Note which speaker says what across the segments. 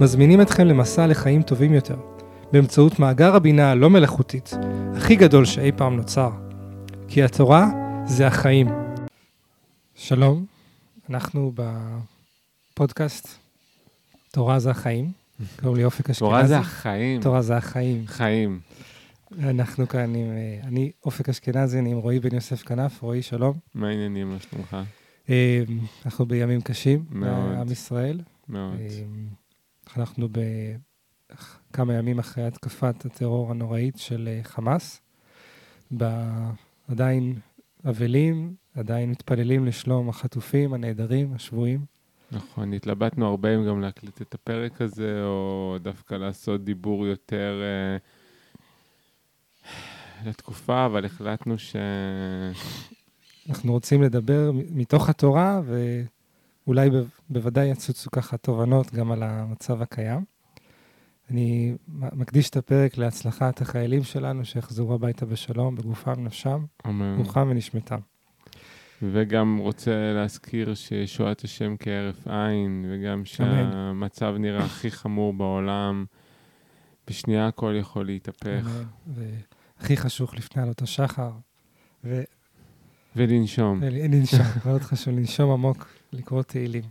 Speaker 1: מזמינים אתכם למסע לחיים טובים יותר, באמצעות מאגר הבינה הלא מלאכותית, הכי גדול שאי פעם נוצר. כי התורה זה החיים. שלום, אנחנו בפודקאסט תורה זה החיים. קוראים לי אופק אשכנזי.
Speaker 2: תורה זה החיים.
Speaker 1: תורה זה החיים.
Speaker 2: חיים.
Speaker 1: אנחנו כאן עם, אה, אני אופק אשכנזי, אני עם רועי בן יוסף כנף. רועי, שלום.
Speaker 2: מה העניינים, מה שלומך?
Speaker 1: אה, אנחנו בימים קשים,
Speaker 2: מאוד.
Speaker 1: לעם ישראל.
Speaker 2: מאוד.
Speaker 1: אנחנו בכמה ימים אחרי התקפת הטרור הנוראית של אה, חמאס. עדיין אבלים, עדיין מתפללים לשלום החטופים, הנעדרים, השבויים.
Speaker 2: נכון, התלבטנו הרבה אם גם להקליט את הפרק הזה, או דווקא לעשות דיבור יותר אה, לתקופה, אבל החלטנו ש...
Speaker 1: אנחנו רוצים לדבר מתוך התורה, ואולי ב- בוודאי יצוצו ככה תובנות גם על המצב הקיים. אני מקדיש את הפרק להצלחת החיילים שלנו שיחזרו הביתה בשלום, בגופם, נפשם,
Speaker 2: אמן.
Speaker 1: רוחם ונשמתם.
Speaker 2: וגם רוצה להזכיר שישועת השם כהרף עין, וגם שהמצב נראה הכי חמור בעולם. בשנייה הכל יכול להתהפך.
Speaker 1: והכי חשוך לפני עלות השחר. ו-
Speaker 2: ולנשום.
Speaker 1: לנשום, מאוד חשוב, לנשום עמוק, לקרוא תהילים.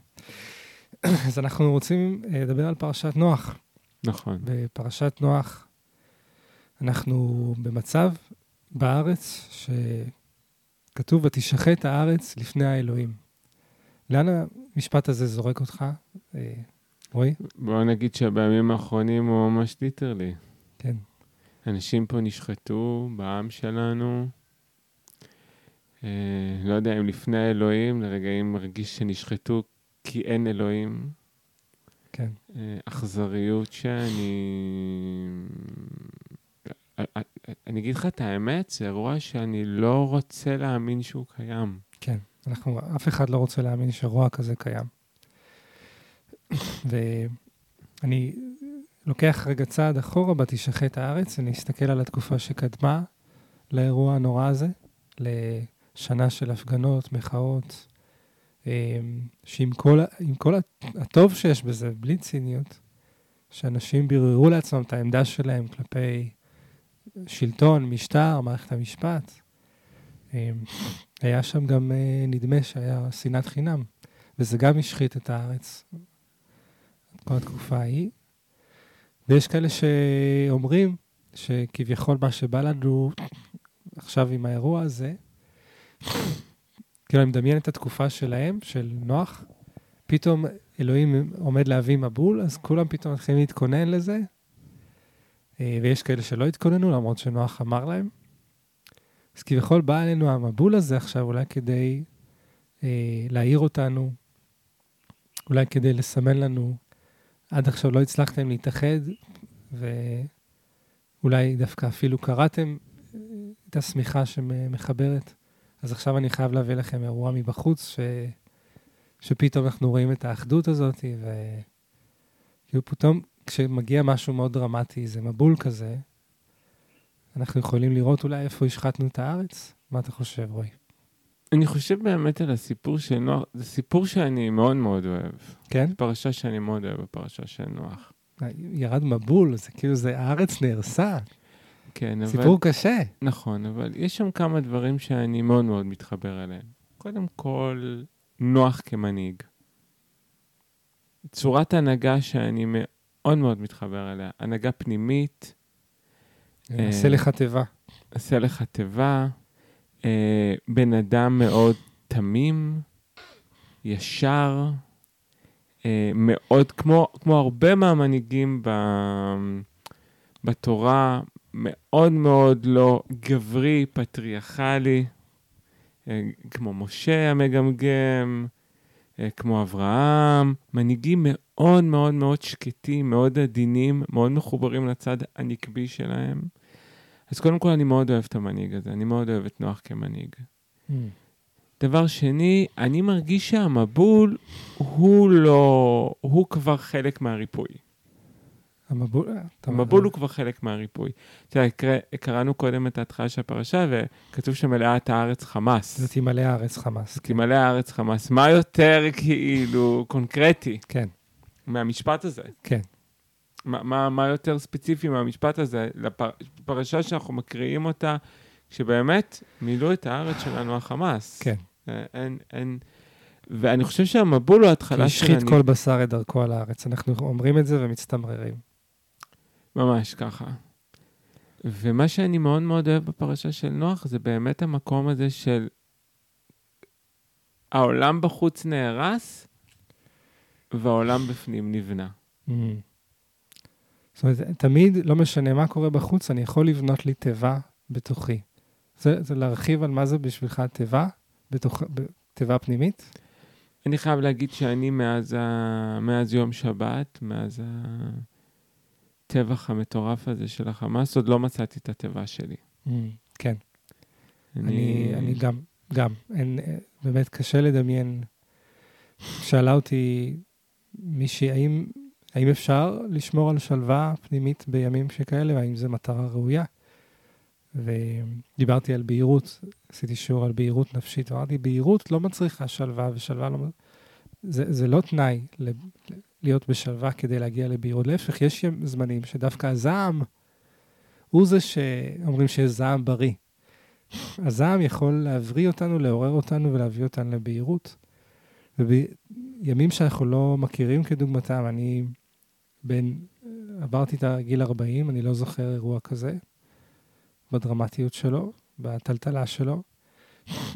Speaker 1: אז אנחנו רוצים אה, לדבר על פרשת נוח.
Speaker 2: נכון.
Speaker 1: בפרשת נוח אנחנו במצב בארץ שכתוב, ותשחט הארץ לפני האלוהים. לאן המשפט הזה זורק אותך, אה, רועי?
Speaker 2: בוא נגיד שבימים האחרונים הוא ממש ליטרלי.
Speaker 1: כן.
Speaker 2: אנשים פה נשחטו בעם שלנו. אה, לא יודע אם לפני האלוהים, לרגעים מרגיש שנשחטו כי אין אלוהים.
Speaker 1: כן.
Speaker 2: אה, אכזריות שאני... אה, אני אגיד לך את האמת, זה אירוע שאני לא רוצה להאמין שהוא קיים.
Speaker 1: כן, אנחנו, אף אחד לא רוצה להאמין שרוע כזה קיים. ואני לוקח רגע צעד אחורה בתשחט הארץ, אני אסתכל על התקופה שקדמה לאירוע הנורא הזה, לשנה של הפגנות, מחאות, אה, שעם כל, כל הטוב שיש בזה, בלי ציניות, שאנשים ביררו לעצמם את העמדה שלהם כלפי שלטון, משטר, מערכת המשפט. אה, היה שם גם, אה, נדמה שהיה שנאת חינם, וזה גם השחית את הארץ, כל התקופה ההיא. ויש כאלה שאומרים שכביכול מה שבא לנו עכשיו עם האירוע הזה, כאילו אני מדמיין את התקופה שלהם, של נוח, פתאום אלוהים עומד להביא מבול, אז כולם פתאום מתחילים להתכונן לזה, אה, ויש כאלה שלא התכוננו, למרות שנוח אמר להם. אז כביכול בא עלינו המבול הזה עכשיו, אולי כדי אה, להעיר אותנו, אולי כדי לסמן לנו, עד עכשיו לא הצלחתם להתאחד, ואולי דווקא אפילו קראתם אה, את השמיכה שמחברת. אז עכשיו אני חייב להביא לכם אירוע מבחוץ, ש... שפתאום אנחנו רואים את האחדות הזאת, וכאילו פתאום כשמגיע משהו מאוד דרמטי, איזה מבול כזה, אנחנו יכולים לראות אולי איפה השחטנו את הארץ? מה אתה חושב, רועי?
Speaker 2: אני חושב באמת על הסיפור של נוח, זה סיפור שאני מאוד מאוד אוהב.
Speaker 1: כן?
Speaker 2: פרשה שאני מאוד אוהב, הפרשה של נוח.
Speaker 1: ירד מבול, זה כאילו זה, הארץ נהרסה,
Speaker 2: כן, אבל...
Speaker 1: סיפור קשה.
Speaker 2: נכון, אבל יש שם כמה דברים שאני מאוד מאוד מתחבר אליהם. קודם כל, נוח כמנהיג. צורת הנהגה שאני מאוד מאוד מתחבר אליה. הנהגה פנימית, אה,
Speaker 1: עשה לך תיבה.
Speaker 2: עשה לך תיבה, אה, בן אדם מאוד תמים, ישר, אה, מאוד, כמו, כמו הרבה מהמנהיגים ב, בתורה, מאוד מאוד לא גברי, פטריארכלי, אה, כמו משה המגמגם, אה, כמו אברהם, מנהיגים מאוד מאוד מאוד שקטים, מאוד עדינים, מאוד מחוברים לצד הנקבי שלהם. אז קודם כל, אני מאוד אוהב את המנהיג הזה, אני מאוד אוהב את נוח כמנהיג.
Speaker 1: Mm.
Speaker 2: דבר שני, אני מרגיש שהמבול הוא לא, הוא כבר חלק מהריפוי.
Speaker 1: המבול,
Speaker 2: המבול הוא כבר חלק מהריפוי. אתה יודע, קרא- קראנו קודם את ההתחלה של הפרשה, וכתוב שמלאת הארץ חמאס.
Speaker 1: זה תמלא הארץ חמאס.
Speaker 2: כי מלא הארץ חמאס. מה יותר כאילו קונקרטי
Speaker 1: כן,
Speaker 2: מהמשפט הזה?
Speaker 1: כן.
Speaker 2: מה, מה, מה יותר ספציפי מהמשפט הזה? לפרשה שאנחנו מקריאים אותה, שבאמת מילאו את הארץ שלנו החמאס.
Speaker 1: כן.
Speaker 2: אה, אין, אין... ואני חושב שהמבול הוא ההתחלה של...
Speaker 1: השחית כל בשר את דרכו על הארץ. אנחנו אומרים את זה ומצטמררים.
Speaker 2: ממש ככה. ומה שאני מאוד מאוד אוהב בפרשה של נוח, זה באמת המקום הזה של העולם בחוץ נהרס, והעולם בפנים נבנה.
Speaker 1: Mm. זאת אומרת, תמיד, לא משנה מה קורה בחוץ, אני יכול לבנות לי תיבה בתוכי. זה, זה להרחיב על מה זה בשבילך תיבה, בתוך, תיבה פנימית?
Speaker 2: אני חייב להגיד שאני מאז, ה... מאז יום שבת, מאז הטבח המטורף הזה של החמאס, עוד לא מצאתי את התיבה שלי.
Speaker 1: Mm. כן. אני, אני גם, גם. אין, באמת קשה לדמיין. שאלה אותי מישהי, האם, האם אפשר לשמור על שלווה פנימית בימים שכאלה, והאם זו מטרה ראויה? ודיברתי על בהירות, עשיתי שיעור על בהירות נפשית, ואמרתי, בהירות לא מצריכה שלווה, ושלווה לא... זה, זה לא תנאי להיות בשלווה כדי להגיע לבהירות. להפך, יש זמנים שדווקא הזעם הוא זה שאומרים שיש זעם בריא. הזעם יכול להבריא אותנו, לעורר אותנו ולהביא אותנו לבהירות. ובימים שאנחנו לא מכירים כדוגמתם, אני בין, עברתי את הגיל 40, אני לא זוכר אירוע כזה, בדרמטיות שלו, בטלטלה שלו.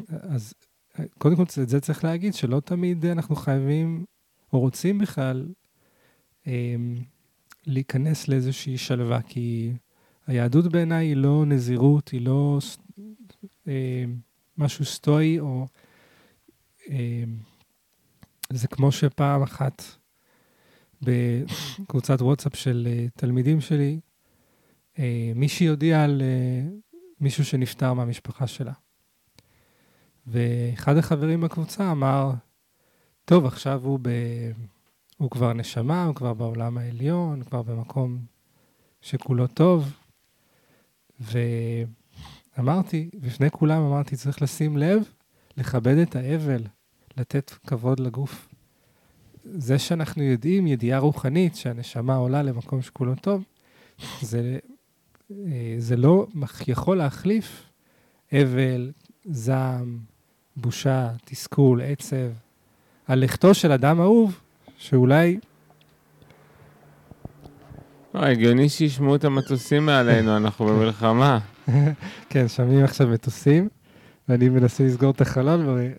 Speaker 1: אז קודם כל, את זה צריך להגיד, שלא תמיד אנחנו חייבים, או רוצים בכלל, אה, להיכנס לאיזושהי שלווה, כי היהדות בעיניי היא לא נזירות, היא לא אה, משהו סטואי, או... אה, זה כמו שפעם אחת בקבוצת וואטסאפ של אה, תלמידים שלי, אה, מישהי הודיעה על אה, מישהו שנפטר מהמשפחה שלה. ואחד החברים בקבוצה אמר, טוב, עכשיו הוא, ב... הוא כבר נשמה, הוא כבר בעולם העליון, כבר במקום שכולו טוב. ואמרתי, בפני כולם אמרתי, צריך לשים לב, לכבד את האבל, לתת כבוד לגוף. זה שאנחנו יודעים, ידיעה רוחנית, שהנשמה עולה למקום שכולו טוב, זה, אה, זה לא יכול להחליף אבל, זעם, בושה, תסכול, עצב, על לכתו של אדם אהוב, שאולי...
Speaker 2: לא, הגיוני שישמעו את המטוסים מעלינו, אנחנו במלחמה.
Speaker 1: כן, שומעים עכשיו מטוסים, ואני מנסה לסגור את החלון,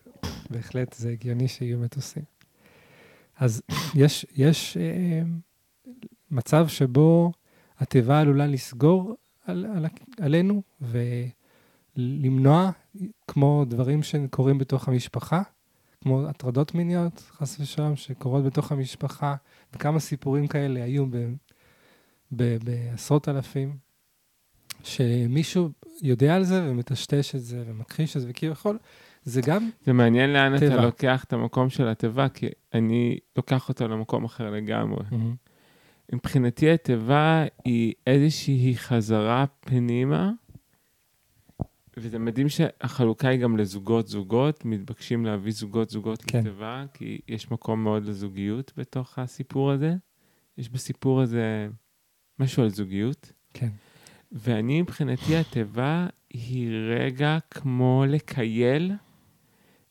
Speaker 1: ובהחלט זה הגיוני שיהיו מטוסים. אז יש, יש אה, מצב שבו התיבה עלולה לסגור על, על, עלינו ולמנוע, כמו דברים שקורים בתוך המשפחה, כמו הטרדות מיניות, חס ושלום, שקורות בתוך המשפחה, וכמה סיפורים כאלה היו ב, ב, בעשרות אלפים, שמישהו יודע על זה ומטשטש את זה ומכחיש את זה, וכביכול, זה גם
Speaker 2: זה מעניין לאן אתה
Speaker 1: טבע.
Speaker 2: לוקח את המקום של התיבה, כי אני לוקח אותו למקום אחר לגמרי. מבחינתי התיבה היא איזושהי חזרה פנימה, וזה מדהים שהחלוקה היא גם לזוגות-זוגות, מתבקשים להביא זוגות-זוגות
Speaker 1: כן.
Speaker 2: לתיבה, כי יש מקום מאוד לזוגיות בתוך הסיפור הזה. יש בסיפור הזה משהו על זוגיות.
Speaker 1: כן.
Speaker 2: ואני, מבחינתי, התיבה היא רגע כמו לקייל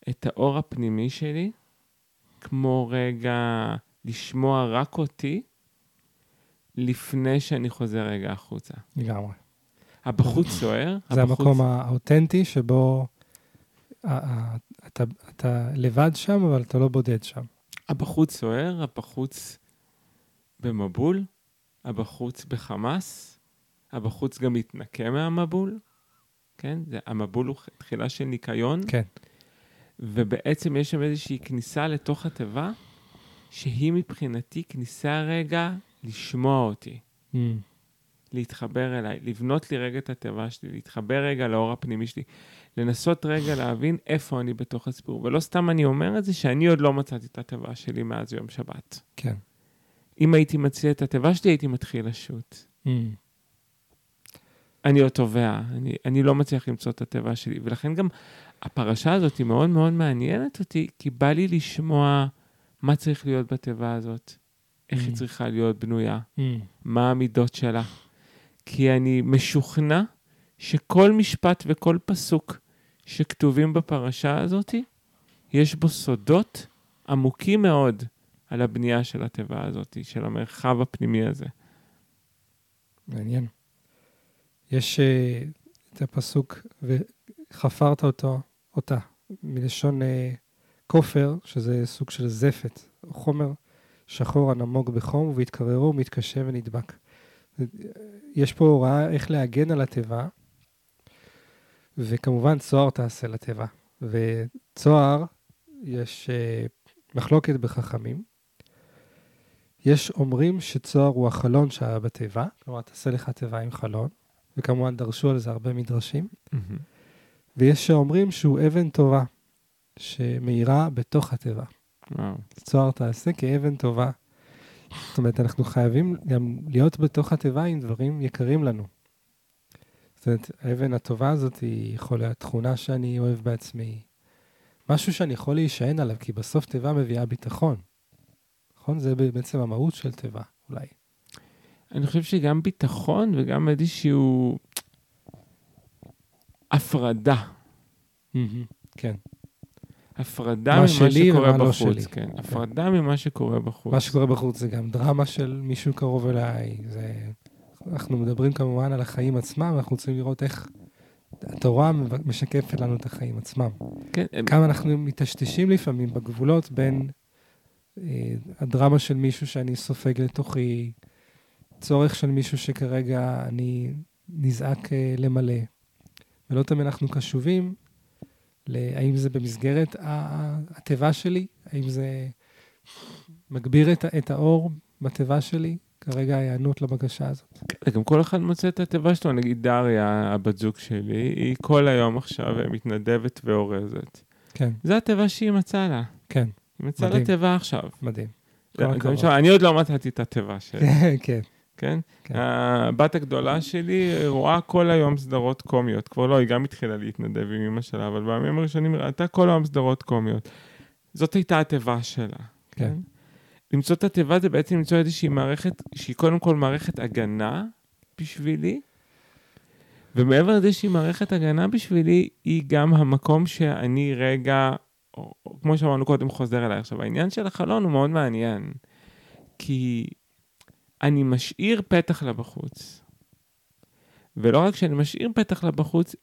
Speaker 2: את האור הפנימי שלי, כמו רגע לשמוע רק אותי, לפני שאני חוזר רגע החוצה.
Speaker 1: לגמרי.
Speaker 2: הבחוץ סוער,
Speaker 1: זה
Speaker 2: הבחוץ-
Speaker 1: המקום האותנטי שבו אתה, אתה לבד שם, אבל אתה לא בודד שם.
Speaker 2: הבחוץ סוער, הבחוץ במבול, הבחוץ בחמאס, הבחוץ גם מתנקה מהמבול, כן? זה, המבול הוא תחילה של ניקיון.
Speaker 1: כן.
Speaker 2: ובעצם יש שם איזושהי כניסה לתוך התיבה, שהיא מבחינתי כניסה רגע לשמוע אותי,
Speaker 1: Mm.
Speaker 2: להתחבר אליי, לבנות לי רגע את התיבה שלי, להתחבר רגע לאור הפנימי שלי, לנסות רגע להבין איפה אני בתוך הסיפור. ולא סתם אני אומר את זה, שאני עוד לא מצאתי את התיבה שלי מאז יום שבת.
Speaker 1: כן.
Speaker 2: אם הייתי מציע את התיבה שלי, הייתי מתחיל לשוט.
Speaker 1: Mm.
Speaker 2: אני עוד תובע, אני, אני לא מצליח למצוא את התיבה שלי. ולכן גם הפרשה הזאת היא מאוד מאוד מעניינת אותי, כי בא לי לשמוע מה צריך להיות בתיבה הזאת, איך היא
Speaker 1: Mm.
Speaker 2: צריכה להיות בנויה,
Speaker 1: Mm.
Speaker 2: מה המידות שלה. כי אני משוכנע שכל משפט וכל פסוק שכתובים בפרשה הזאת, יש בו סודות עמוקים מאוד על הבנייה של התיבה הזאת, של המרחב הפנימי הזה.
Speaker 1: מעניין. יש uh, את הפסוק, וחפרת אותו, אותה, מלשון uh, כופר, שזה סוג של זפת, חומר שחור הנמוג בחום, ובהתקררו מתקשה ונדבק. יש פה הוראה איך להגן על התיבה, וכמובן צוהר תעשה לתיבה. וצוהר, יש uh, מחלוקת בחכמים. יש אומרים שצוהר הוא החלון שהיה בתיבה, כלומר, תעשה לך תיבה עם חלון, וכמובן דרשו על זה הרבה מדרשים, ויש שאומרים שהוא אבן טובה, שמאירה בתוך התיבה.
Speaker 2: וואו.
Speaker 1: צוהר תעשה כאבן טובה. זאת אומרת, אנחנו חייבים גם להיות בתוך התיבה עם דברים יקרים לנו. זאת אומרת, האבן הטובה הזאת היא יכולה להיות תכונה שאני אוהב בעצמי, משהו שאני יכול להישען עליו, כי בסוף תיבה מביאה ביטחון. נכון? זה בעצם המהות של תיבה, אולי.
Speaker 2: אני חושב שגם ביטחון וגם איזשהו הפרדה.
Speaker 1: כן.
Speaker 2: הפרדה
Speaker 1: מה
Speaker 2: ממה
Speaker 1: שלי
Speaker 2: שקורה
Speaker 1: לא
Speaker 2: בחוץ.
Speaker 1: שלי.
Speaker 2: כן, הפרדה ממה שקורה בחוץ.
Speaker 1: מה שקורה בחוץ זה גם דרמה של מישהו קרוב אליי. זה... אנחנו מדברים כמובן על החיים עצמם, אנחנו רוצים לראות איך התורה משקפת לנו את החיים עצמם.
Speaker 2: כן, הם-
Speaker 1: כמה אנחנו מטשטשים לפעמים בגבולות בין אה, הדרמה של מישהו שאני סופג לתוכי, צורך של מישהו שכרגע אני נזעק אה, למלא. ולא תמיד אנחנו קשובים להאם זה במסגרת התיבה שלי, האם זה מגביר את, את האור בתיבה שלי, כרגע ההיענות לבקשה הזאת.
Speaker 2: גם כל אחד מוצא את התיבה שלו, נגיד דריה, הבת זוג שלי, היא כל היום עכשיו אה, מתנדבת ואורזת.
Speaker 1: כן,
Speaker 2: זו התיבה שהיא מצאה לה.
Speaker 1: כן,
Speaker 2: היא מצאה לה. תיבה עכשיו.
Speaker 1: מדהים.
Speaker 2: אני עוד לא מצאתי את התיבה שלי,
Speaker 1: כן, כן,
Speaker 2: כן?
Speaker 1: כן.
Speaker 2: הבת הגדולה שלי רואה כל היום סדרות קומיות. כבר לא, היא גם התחילה להתנדב עם אמא שלה, אבל בימים הראשונים ראתה כל היום סדרות קומיות. זאת הייתה התיבה שלה.
Speaker 1: כן.
Speaker 2: למצוא את התיבה זה בעצם למצוא איזושהי מערכת שהיא קודם כל מערכת הגנה בשבילי, ומעבר לזה שהיא מערכת הגנה בשבילי, היא גם המקום שאני רגע, או, או, כמו שאמרנו קודם, חוזר אליי. עכשיו, העניין של החלון הוא מאוד מעניין, כי אני משאיר פתח לבחוץ. ולא רק שאני משאיר פתח לבחוץ,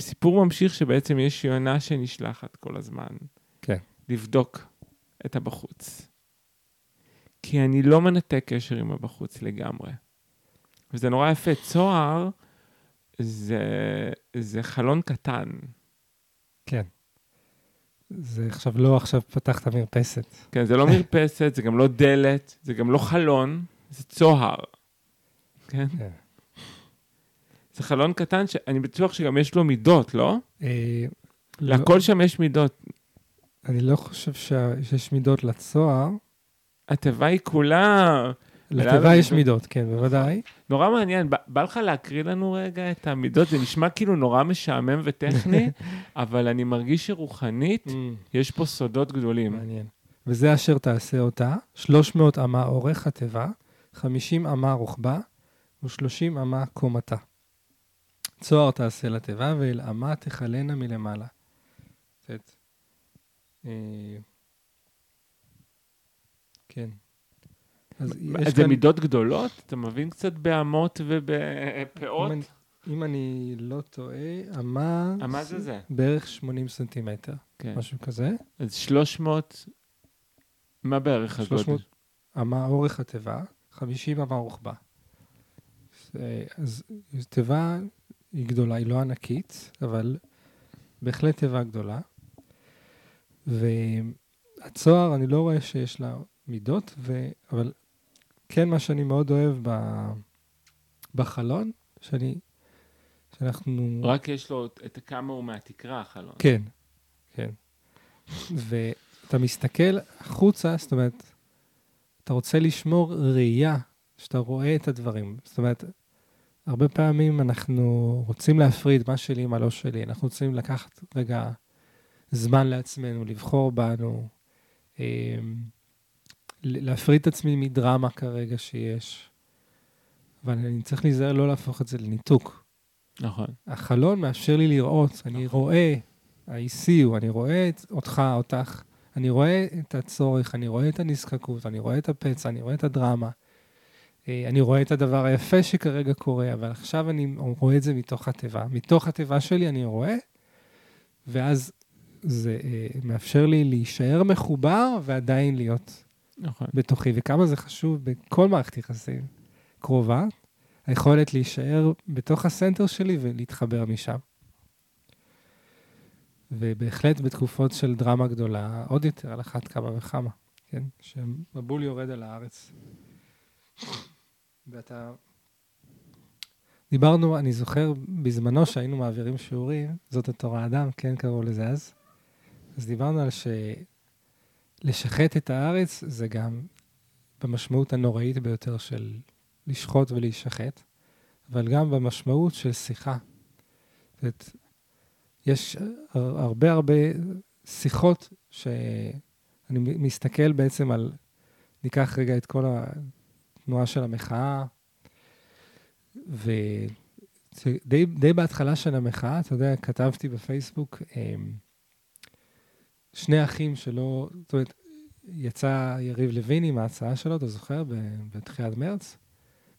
Speaker 2: סיפור ממשיך שבעצם יש יונה שנשלחת כל הזמן.
Speaker 1: כן.
Speaker 2: לבדוק את הבחוץ. כי אני לא מנתק קשר עם הבחוץ לגמרי. וזה נורא יפה. צוהר זה, זה חלון קטן.
Speaker 1: כן. זה עכשיו לא עכשיו פתחת מרפסת.
Speaker 2: כן, זה לא מרפסת, זה גם לא דלת, זה גם לא חלון, זה צוהר. כן?
Speaker 1: כן.
Speaker 2: זה חלון קטן שאני בטוח שגם יש לו מידות, לא?
Speaker 1: אה, לא-
Speaker 2: לכל שם יש מידות.
Speaker 1: אני לא חושב שה- שיש מידות לצוהר.
Speaker 2: התיבה היא כולה...
Speaker 1: לתיבה יש
Speaker 2: מידות.
Speaker 1: כן, בוודאי.
Speaker 2: נורא מעניין, בא, בא לך להקריא לנו רגע את המידות? זה נשמע כאילו נורא משעמם וטכני, אבל אני מרגיש שרוחנית, יש פה סודות גדולים.
Speaker 1: מעניין. וזה אשר תעשה אותה, 300 אמה אורך התיבה, 50 אמה רוחבה ו-30 אמה קומתה. צוהר תעשה לתיבה ואל אמה תכלנה מלמעלה. אה, כן. אז
Speaker 2: זה
Speaker 1: כאן,
Speaker 2: מידות גדולות? אתה מבין קצת באמות ובפאות?
Speaker 1: אם אני, אם אני לא טועה, אמה...
Speaker 2: מה זה זה?
Speaker 1: בערך 80 סנטימטר,
Speaker 2: כן.
Speaker 1: משהו כזה.
Speaker 2: אז 300, מה בערך הגודל?
Speaker 1: 300 אמה אורך התיבה, 50 אמה רוחבה. אז תיבה היא גדולה, היא לא ענקית, אבל בהחלט תיבה גדולה. והצוהר, אני לא רואה שיש לה מידות, ו... אבל כן, מה שאני מאוד אוהב ב... בחלון, שאני... שאנחנו...
Speaker 2: רק יש לו את כמה הוא מהתקרה, החלון.
Speaker 1: כן, כן. ואתה מסתכל החוצה, זאת אומרת, אתה רוצה לשמור ראייה, שאתה רואה את הדברים. זאת אומרת, הרבה פעמים אנחנו רוצים להפריד מה שלי, מה לא שלי. אנחנו רוצים לקחת רגע זמן לעצמנו, לבחור בנו, אמ, להפריד את עצמי מדרמה כרגע שיש. אבל אני צריך להיזהר לא להפוך את זה לניתוק.
Speaker 2: נכון.
Speaker 1: החלון מאפשר לי לראות, נכון. אני רואה, ה-ECU, אני רואה אותך, אותך, אני רואה את הצורך, אני רואה את הנזקקות, אני רואה את הפצע, אני רואה את הדרמה. אה, אני רואה את הדבר היפה שכרגע קורה, אבל עכשיו אני רואה את זה מתוך התיבה. מתוך התיבה שלי אני רואה, ואז זה אה, מאפשר לי להישאר מחובר ועדיין להיות
Speaker 2: נכון.
Speaker 1: בתוכי. וכמה זה חשוב בכל מערכת יחסים קרובה, היכולת להישאר בתוך הסנטר שלי ולהתחבר משם. ובהחלט בתקופות של דרמה גדולה, עוד יותר על אחת כמה וכמה, כן? שמבול יורד על הארץ. ואתה... דיברנו, אני זוכר בזמנו שהיינו מעבירים שיעורים, זאת התורה אדם, כן קראו לזה אז. אז דיברנו על שלשחט את הארץ זה גם במשמעות הנוראית ביותר של לשחוט ולהישחט, אבל גם במשמעות של שיחה. זאת אומרת, יש הרבה הרבה שיחות שאני מסתכל בעצם על, ניקח רגע את כל התנועה של המחאה, ודי בהתחלה של המחאה, אתה יודע, כתבתי בפייסבוק, אמ, שני אחים שלא, זאת אומרת, יצא יריב לוין עם ההצעה שלו, אתה זוכר? בתחילת מרץ,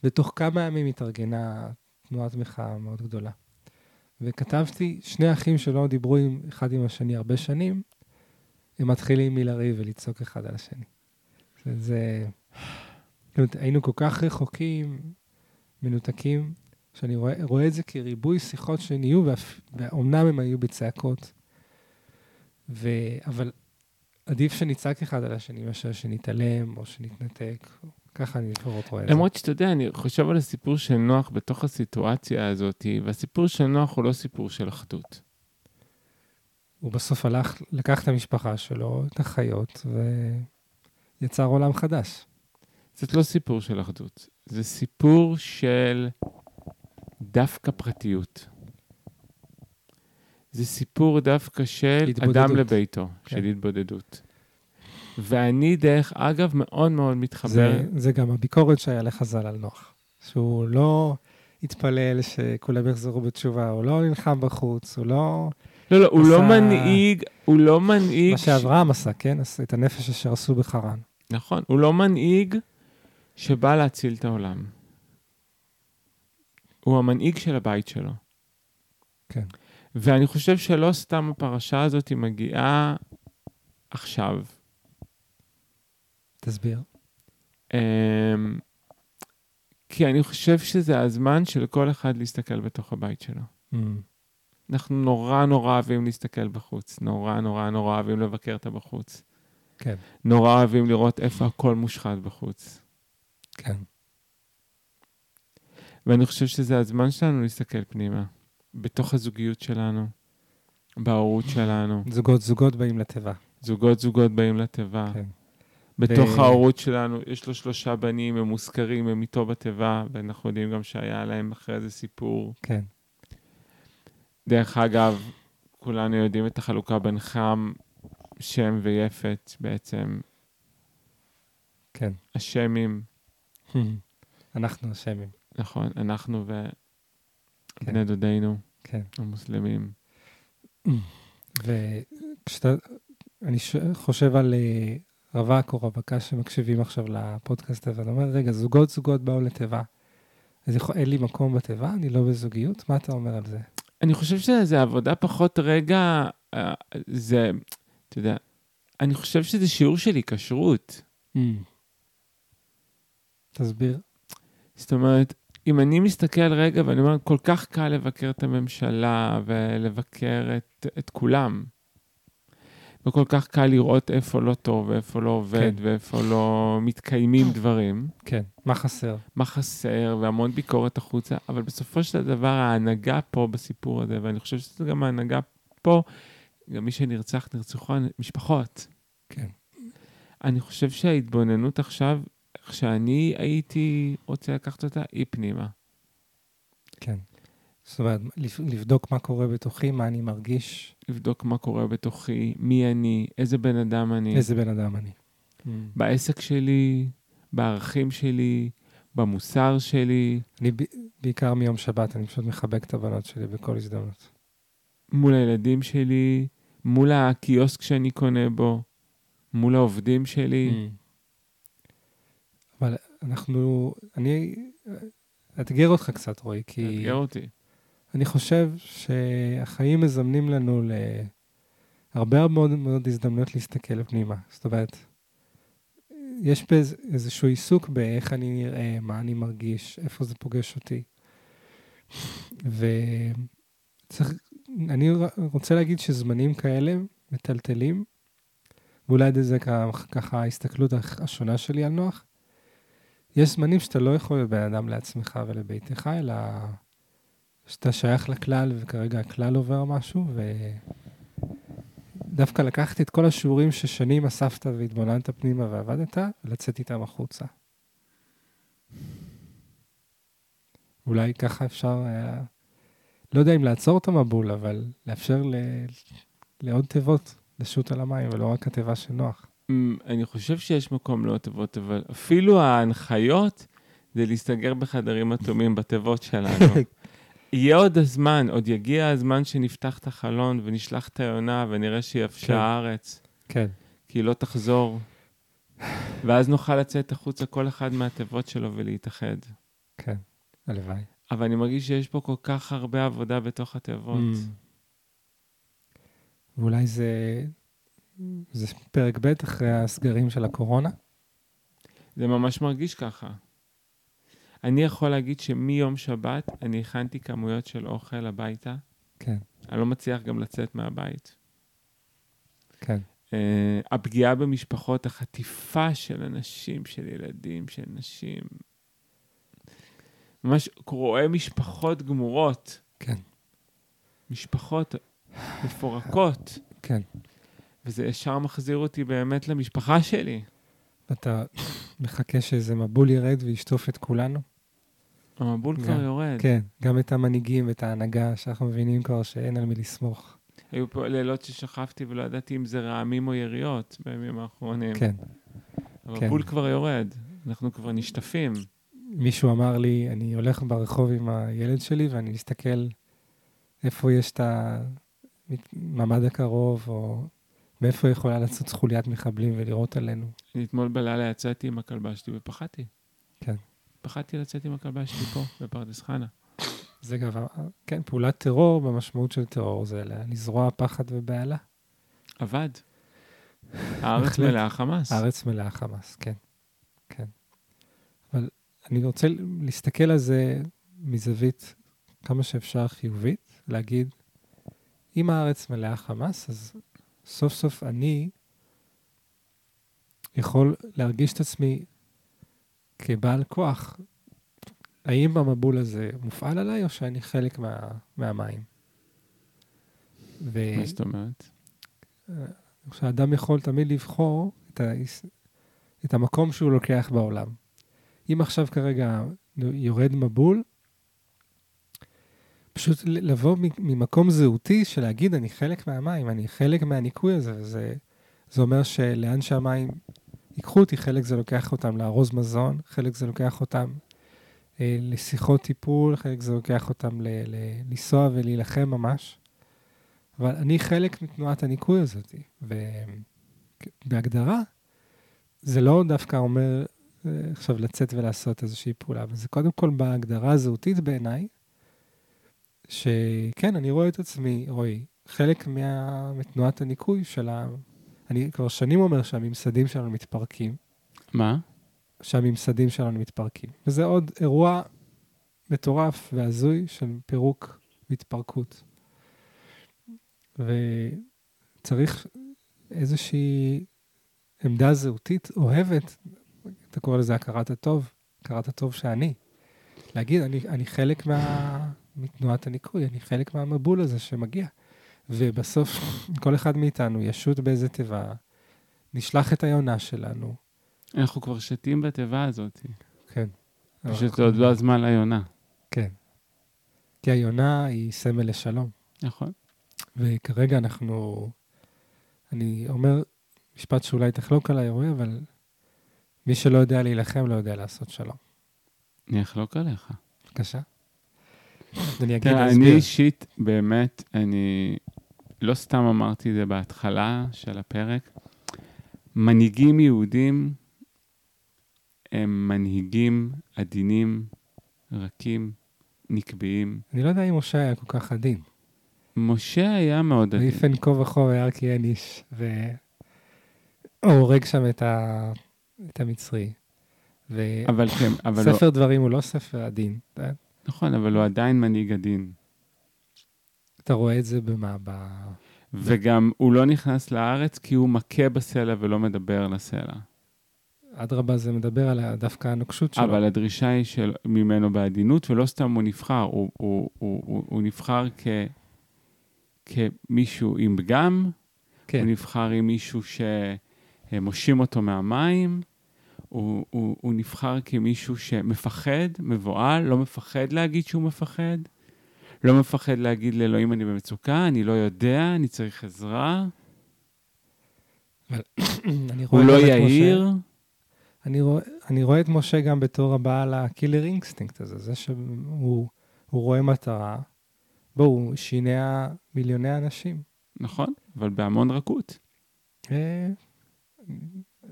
Speaker 1: ותוך כמה ימים התארגנה תנועת מחאה מאוד גדולה. וכתבתי, שני אחים שלא דיברו עם אחד עם השני הרבה שנים, הם מתחילים מלריב ולצעוק אחד על השני. זה, זה... היינו כל כך רחוקים, מנותקים, שאני רואה, רואה את זה כריבוי שיחות שנהיו, ואומנם הם היו בצעקות. ו... אבל עדיף שנצעק אחד על השני מאשר שנתעלם או שנתנתק. ככה אני לפחות רואה את זה.
Speaker 2: למרות שאתה יודע, אני חושב על הסיפור של נוח בתוך הסיטואציה הזאת, והסיפור של נוח הוא לא סיפור של אחדות.
Speaker 1: הוא בסוף הלך, לקח את המשפחה שלו, את החיות, ויצר עולם חדש.
Speaker 2: זאת לא סיפור של אחדות, זה סיפור של דווקא פרטיות. זה סיפור דווקא של התבודדות. אדם לביתו, כן. של התבודדות. ואני, דרך אגב, מאוד מאוד מתחבר.
Speaker 1: זה, זה גם הביקורת שהיה לחז"ל על נוח, שהוא לא התפלל שכולם יחזרו בתשובה, הוא לא נלחם בחוץ, הוא לא...
Speaker 2: לא, לא, הוא לא עשה... לא מנהיג, הוא לא מנהיג...
Speaker 1: מה שאברהם. עשה, כן? את הנפש אשר עשו בחרן.
Speaker 2: נכון, הוא לא מנהיג שבא להציל את העולם. הוא המנהיג של הבית שלו.
Speaker 1: כן.
Speaker 2: ואני חושב שלא סתם הפרשה הזאת מגיעה עכשיו.
Speaker 1: תסביר.
Speaker 2: Um, כי אני חושב שזה הזמן של כל אחד להסתכל בתוך הבית שלו. Mm. אנחנו נורא נורא אוהבים להסתכל בחוץ, נורא נורא נורא אוהבים לבקר את הבחוץ.
Speaker 1: כן.
Speaker 2: נורא אוהבים לראות איפה הכל מושחת בחוץ.
Speaker 1: כן.
Speaker 2: ואני חושב שזה הזמן שלנו להסתכל פנימה, בתוך הזוגיות שלנו, בהורות שלנו.
Speaker 1: זוגות זוגות באים לתיבה.
Speaker 2: זוגות זוגות באים לתיבה. כן. בתוך ו... ההורות שלנו, יש לו שלושה בנים, הם מוזכרים, הם איתו בתיבה, ואנחנו יודעים גם שהיה להם אחרי זה סיפור.
Speaker 1: כן.
Speaker 2: דרך אגב, כולנו יודעים את החלוקה בין חם, שם ויפת, בעצם.
Speaker 1: כן.
Speaker 2: השמים.
Speaker 1: אנחנו השמים.
Speaker 2: נכון, אנחנו ובני כן. דודינו,
Speaker 1: כן.
Speaker 2: המוסלמים.
Speaker 1: וכשאתה, אני חושב על אה, רווק או רווקה שמקשיבים עכשיו לפודקאסט הזה, ואתה אומר, רגע, זוגות זוגות באו לתיבה. אז יכול, אין לי מקום בתיבה? אני לא בזוגיות? מה אתה אומר על זה?
Speaker 2: אני חושב שזה עבודה פחות רגע, אה, זה, אתה יודע, אני חושב שזה שיעור של היקשרות. Mm.
Speaker 1: תסביר.
Speaker 2: זאת אומרת, אם אני מסתכל רגע ואני אומר, כל כך קל לבקר את הממשלה ולבקר את, את כולם. וכל כך קל לראות איפה לא טוב, ואיפה לא עובד,
Speaker 1: כן.
Speaker 2: ואיפה לא מתקיימים דברים.
Speaker 1: כן, מה חסר?
Speaker 2: מה חסר, והמון ביקורת החוצה, אבל בסופו של דבר ההנהגה פה בסיפור הזה, ואני חושב שזה גם ההנהגה פה, גם מי שנרצח, נרצחו משפחות.
Speaker 1: כן.
Speaker 2: אני חושב שההתבוננות עכשיו, איך שאני הייתי רוצה לקחת אותה, היא פנימה.
Speaker 1: כן. זאת אומרת, לבדוק מה קורה בתוכי, מה אני מרגיש,
Speaker 2: לבדוק מה קורה בתוכי, מי אני, איזה בן אדם אני,
Speaker 1: איזה בן אדם אני.
Speaker 2: בעסק שלי, בערכים שלי, במוסר שלי,
Speaker 1: אני ב- בעיקר מיום שבת, אני פשוט מחבק את הבנות שלי בכל הזדמנות.
Speaker 2: מול הילדים שלי, מול הקיוסק שאני קונה בו, מול העובדים שלי.
Speaker 1: אבל אנחנו, אני אאתגר אותך קצת, רועי, כי
Speaker 2: תאתגר אותי.
Speaker 1: אני חושב שהחיים מזמנים לנו להרבה מאוד מאוד הזדמנויות להסתכל פנימה. זאת אומרת, יש באיז- איזשהו עיסוק באיך אני נראה, מה אני מרגיש, איפה זה פוגש אותי. וצריך, אני ר- רוצה להגיד שזמנים כאלה מטלטלים, ואולי זה ככה, ההסתכלות השונה שלי על נוח. יש זמנים שאתה לא יכול להיות בן אדם לעצמך ולביתך, אלא שאתה שייך לכלל, וכרגע הכלל עובר משהו, ודווקא לקחתי את כל השיעורים ששנים אספת והתבוננת פנימה ועבדת, ולצאת איתם החוצה. אולי ככה אפשר, היה, לא יודע אם לעצור את המבול, אבל לאפשר ל, לעוד תיבות לשוט על המים, ולא רק התיבה של נוח.
Speaker 2: אמ, אני חושב שיש מקום לעוד תיבות, אבל אפילו ההנחיות זה להסתגר בחדרים אטומים בתיבות שלנו. יהיה עוד הזמן, עוד יגיע הזמן שנפתח את החלון ונשלח את היונה ונראה שיבשה
Speaker 1: כן.
Speaker 2: הארץ,
Speaker 1: כן,
Speaker 2: כי היא לא תחזור. ואז נוכל לצאת החוצה כל אחד מהתיבות שלו ולהתאחד.
Speaker 1: כן, הלוואי.
Speaker 2: אבל אני מרגיש שיש פה כל כך הרבה עבודה בתוך התיבות.
Speaker 1: Mm. ואולי זה, זה פרק ב' אחרי הסגרים של הקורונה?
Speaker 2: זה ממש מרגיש ככה. אני יכול להגיד שמיום שבת אני הכנתי כמויות של אוכל הביתה.
Speaker 1: כן,
Speaker 2: אני לא מצליח גם לצאת מהבית.
Speaker 1: כן,
Speaker 2: Uh, הפגיעה במשפחות, החטיפה של אנשים, של ילדים, של נשים. ממש רואה משפחות גמורות,
Speaker 1: כן,
Speaker 2: משפחות מפורקות,
Speaker 1: כן.
Speaker 2: וזה ישר מחזיר אותי באמת למשפחה שלי.
Speaker 1: אתה מחכה שאיזה מבול ירד וישטוף את כולנו?
Speaker 2: המבול כבר יורד.
Speaker 1: כן, גם את המנהיגים, את ההנהגה, שאנחנו מבינים כבר שאין על מי לסמוך.
Speaker 2: היו פה לילות ששכבתי ולא ידעתי אם זה רעמים או יריות בימים האחרונים.
Speaker 1: כן.
Speaker 2: המבול כבר יורד, אנחנו כבר נשטפים.
Speaker 1: מישהו אמר לי, אני הולך ברחוב עם הילד שלי ואני מסתכל איפה יש את הממ"ד הקרוב, או מאיפה יכולה לצאת חוליית מחבלים ולירות עלינו.
Speaker 2: אני אתמול בלילה יצאתי עם הכלבה שלי ופחדתי.
Speaker 1: כן.
Speaker 2: פחדתי לצאת עם הכלבה שלי פה, בפרדס חנה.
Speaker 1: זה גם, כן, פעולת טרור במשמעות של טרור, זה לזרוע פחד ובהלה.
Speaker 2: עבד. הארץ. מלאה חמאס.
Speaker 1: הארץ מלאה חמאס, כן, כן. אבל אני רוצה להסתכל על זה מזווית כמה שאפשר חיובית, להגיד, אם הארץ מלאה חמאס, אז סוף סוף אני יכול להרגיש את עצמי כבעל כוח. האם המבול הזה מופעל עליי, או שאני חלק מה, מהמים? ו...
Speaker 2: מה זאת אומרת?
Speaker 1: שהאדם יכול תמיד לבחור את, ה... את המקום שהוא לוקח בעולם. אם עכשיו כרגע יורד מבול, פשוט לבוא ממקום זהותי של להגיד, אני חלק מהמים, אני חלק מהניקוי הזה, וזה זה אומר שלאן שהמים ייקחו אותי, חלק זה לוקח אותם לארוז מזון, חלק זה לוקח אותם אה, לשיחות טיפול, חלק זה לוקח אותם ל- ל- לנסוע ולהילחם ממש. אבל אני חלק מתנועת הניקוי הזאת, ובהגדרה, זה לא דווקא אומר אה, עכשיו לצאת ולעשות איזושהי פעולה, אבל זה קודם כל בהגדרה הזהותית בעיניי, שכן, אני רואה את עצמי, רועי, חלק מה... מתנועת הניקוי של ה... אני כבר שנים אומר שהממסדים שלנו מתפרקים,
Speaker 2: מה?
Speaker 1: שהממסדים שלנו מתפרקים. וזה עוד אירוע מטורף והזוי של פירוק והתפרקות. וצריך איזושהי עמדה זהותית אוהבת, אתה קורא לזה הכרת הטוב, הכרת הטוב שאני. להגיד, אני, אני חלק מה, מתנועת הניקוי, אני חלק מהמבול הזה שמגיע. ובסוף, כל אחד מאיתנו ישוט באיזה תיבה, נשלח את היונה שלנו.
Speaker 2: אנחנו כבר שתים בתיבה הזאת.
Speaker 1: כן.
Speaker 2: פשוט עוד לא הזמן ליונה.
Speaker 1: כן. כי היונה היא סמל לשלום.
Speaker 2: נכון.
Speaker 1: וכרגע אנחנו, אני אומר משפט שאולי תחלוק עליי, רועי, אבל מי שלא יודע להילחם לא יודע לעשות שלום.
Speaker 2: אני אחלוק עליך.
Speaker 1: בבקשה. אני אגיד,
Speaker 2: אני. אישית, באמת, אני לא סתם אמרתי את זה בהתחלה של הפרק. מנהיגים יהודים הם מנהיגים עדינים, רכים, נקביים.
Speaker 1: אני לא יודע אם משה היה כל כך עדין.
Speaker 2: משה היה מאוד עדין.
Speaker 1: ויפן כה וכה וירא כי אין איש, והוא הורג שם את, ה... את המצרי. וספר
Speaker 2: אבל כן, אבל לא,
Speaker 1: דברים הוא לא ספר עדין.
Speaker 2: נכון, אבל הוא עדיין מנהיג עדין.
Speaker 1: אתה רואה את זה במה? ב...
Speaker 2: וגם הוא לא נכנס לארץ כי הוא מכה בסלע ולא מדבר לסלע.
Speaker 1: אדרבה, זה מדבר על דווקא הנוקשות שלו.
Speaker 2: אבל הדרישה היא של, ממנו בעדינות, ולא סתם הוא נבחר, הוא, הוא, הוא, הוא, הוא נבחר כ, כמישהו עם פגם,
Speaker 1: כן,
Speaker 2: הוא נבחר כמישהו שמושים אותו מהמים, הוא, הוא, הוא נבחר כמישהו שמפחד, מבוהל, לא מפחד להגיד שהוא מפחד, לא מפחד להגיד לאלוהים אני במצוקה, אני לא יודע, אני צריך עזרה, הוא לא יהיר.
Speaker 1: אני רואה, אני רואה את משה גם בתור הבעל ה killer instinct הזה, זה שהוא הוא רואה מטרה. בואו, הוא שינע מיליוני אנשים.
Speaker 2: נכון, אבל בהמון רכות.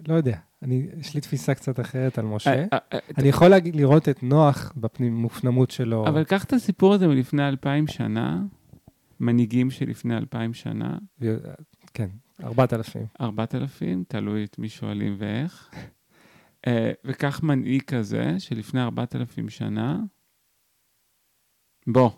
Speaker 1: לא יודע, אני, יש לי תפיסה קצת אחרת על משה.
Speaker 2: אה, אה, אה,
Speaker 1: אני יכול להגיד, לראות את נוח במופנמות שלו.
Speaker 2: אבל קח את הסיפור הזה מלפני אלפיים שנה, מנהיגים שלפני אלפיים שנה,
Speaker 1: כן, ארבעת אלפים.
Speaker 2: ארבעת אלפים, תלוי את מי שואלים ואיך. וכך מנהיג כזה, שלפני ארבעת אלפים שנה, בוא,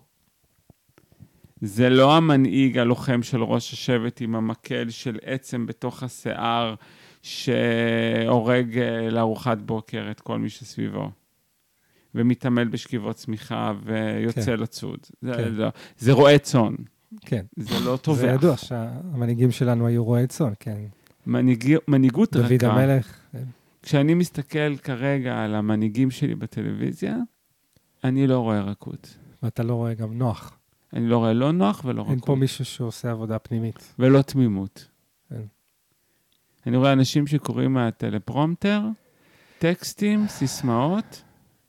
Speaker 2: זה לא המנהיג הלוחם של ראש השבט עם המקל של עצם בתוך השיער, שהורג אה, לארוחת בוקר את כל מי שסביבו. ומתעמל בשכיבות צמיחה ויוצא
Speaker 1: כן.
Speaker 2: לצוד. זה,
Speaker 1: כן.
Speaker 2: לא, זה רועה צאן,
Speaker 1: כן,
Speaker 2: זה לא טובח.
Speaker 1: זה ידוע שהמנהיגים שלנו היו רועי צאן, כן.
Speaker 2: מנהיג, מנהיגות
Speaker 1: דוד
Speaker 2: רכה.
Speaker 1: המלך,
Speaker 2: כשאני מסתכל כרגע על המנהיגים שלי בטלוויזיה, אני לא רואה רכות.
Speaker 1: ואתה לא רואה גם נוח.
Speaker 2: אני לא רואה לא נוח ולא
Speaker 1: אין פה
Speaker 2: רכות.
Speaker 1: מישהו שעושה עבודה פנימית.
Speaker 2: ולא תמימות.
Speaker 1: כן.
Speaker 2: אני רואה אנשים שקוראים מהטלפרומטר, טקסטים, סיסמאות,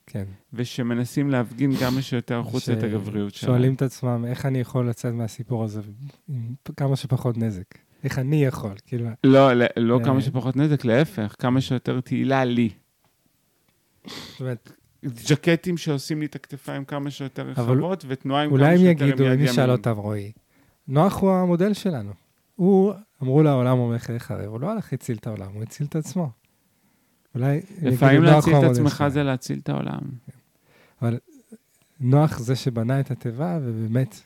Speaker 1: כן.
Speaker 2: ושמנסים להפגין כמה שיותר החוצה את הגבריות שלהם.
Speaker 1: שואלים את עצמם, איך אני יכול לצאת מהסיפור הזה עם כמה שפחות נזק? איך אני יכול? כאילו,
Speaker 2: לא, לא, לא
Speaker 1: אה.
Speaker 2: כמה שפחות נזק, להפך, כמה שיותר תהילה לי.
Speaker 1: זאת אומרת,
Speaker 2: ג'קטים שעושים לי את הכתפיים כמה שיותר
Speaker 1: אבל
Speaker 2: רחבות, ותנועה עם כמה
Speaker 1: אולי הם
Speaker 2: שיותר עם
Speaker 1: יגידו,
Speaker 2: יד
Speaker 1: אם נשאל
Speaker 2: ימין.
Speaker 1: אותם, רועי, נוח הוא המודל שלנו. הוא, אמרו לעולם הולך לחרב, הוא לא הלך הציל את העולם, הוא הציל את עצמו. אולי
Speaker 2: לפעמים
Speaker 1: "נוח
Speaker 2: להציל את עצמך
Speaker 1: שלנו".
Speaker 2: זה להציל את העולם.
Speaker 1: נוח זה שבנה את התיבה, ובאמת,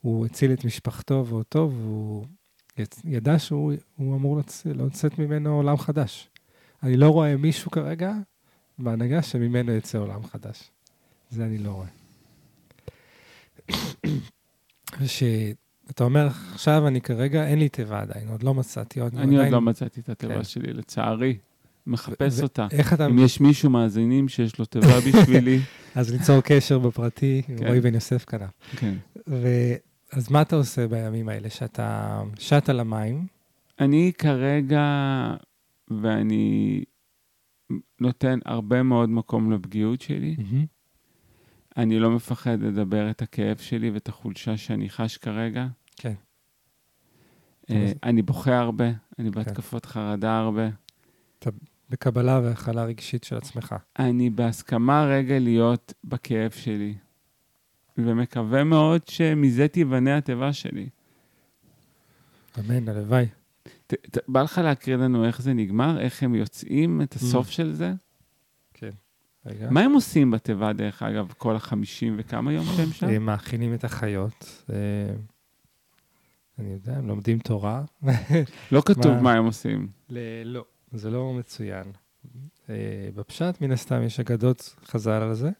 Speaker 1: הוא הציל את משפחתו ואותו, והוא ידע שהוא הוא אמור לצ... לצאת ממנו עולם חדש. אני לא רואה מישהו כרגע בהנהגה שממנו יצא עולם חדש. זה אני לא רואה. ושאתה אומר, עכשיו אני כרגע, אין לי תיבה עדיין, עוד לא מצאתי. עוד
Speaker 2: אני עוד
Speaker 1: עדיין-
Speaker 2: לא מצאתי את התיבה
Speaker 1: כן.
Speaker 2: שלי, לצערי. מחפש
Speaker 1: ו-
Speaker 2: אותה.
Speaker 1: איך אתה...
Speaker 2: אם יש מישהו מאזינים שיש לו תיבה בשבילי,
Speaker 1: אז ליצור קשר בפרטי,
Speaker 2: כן.
Speaker 1: רועי בן יוסף כנף.
Speaker 2: כן.
Speaker 1: ו... אז מה אתה עושה בימים האלה? שאתה שט על המים,
Speaker 2: אני כרגע, ואני נותן הרבה מאוד מקום לפגיעות שלי. אני לא מפחד לדבר את הכאב שלי ואת החולשה שאני חש כרגע.
Speaker 1: כן.
Speaker 2: אה, אני בוכה הרבה,
Speaker 1: כן.
Speaker 2: אני בהתקפות חרדה הרבה.
Speaker 1: בקבלה והכלה רגשית של עצמך.
Speaker 2: אני בהסכמה רגע להיות בכאב שלי, ומקווה מאוד שמזה תיבנה התיבה שלי.
Speaker 1: אמן, הלוואי.
Speaker 2: ת, ת, בא לך להקריא לנו איך זה נגמר? איך הם יוצאים, את הסוף
Speaker 1: Mm.
Speaker 2: של זה?
Speaker 1: רגע.
Speaker 2: מה הם עושים בתיבה, דרך אגב, כל החמישים וכמה יום שהם שם?
Speaker 1: הם מאכילים את החיות. אני יודע, הם לומדים תורה.
Speaker 2: לא כתוב
Speaker 1: מה?
Speaker 2: הם עושים.
Speaker 1: לא, זה לא מצוין. אה, בפשט, מן הסתם, יש אגדות חז"ל על זה.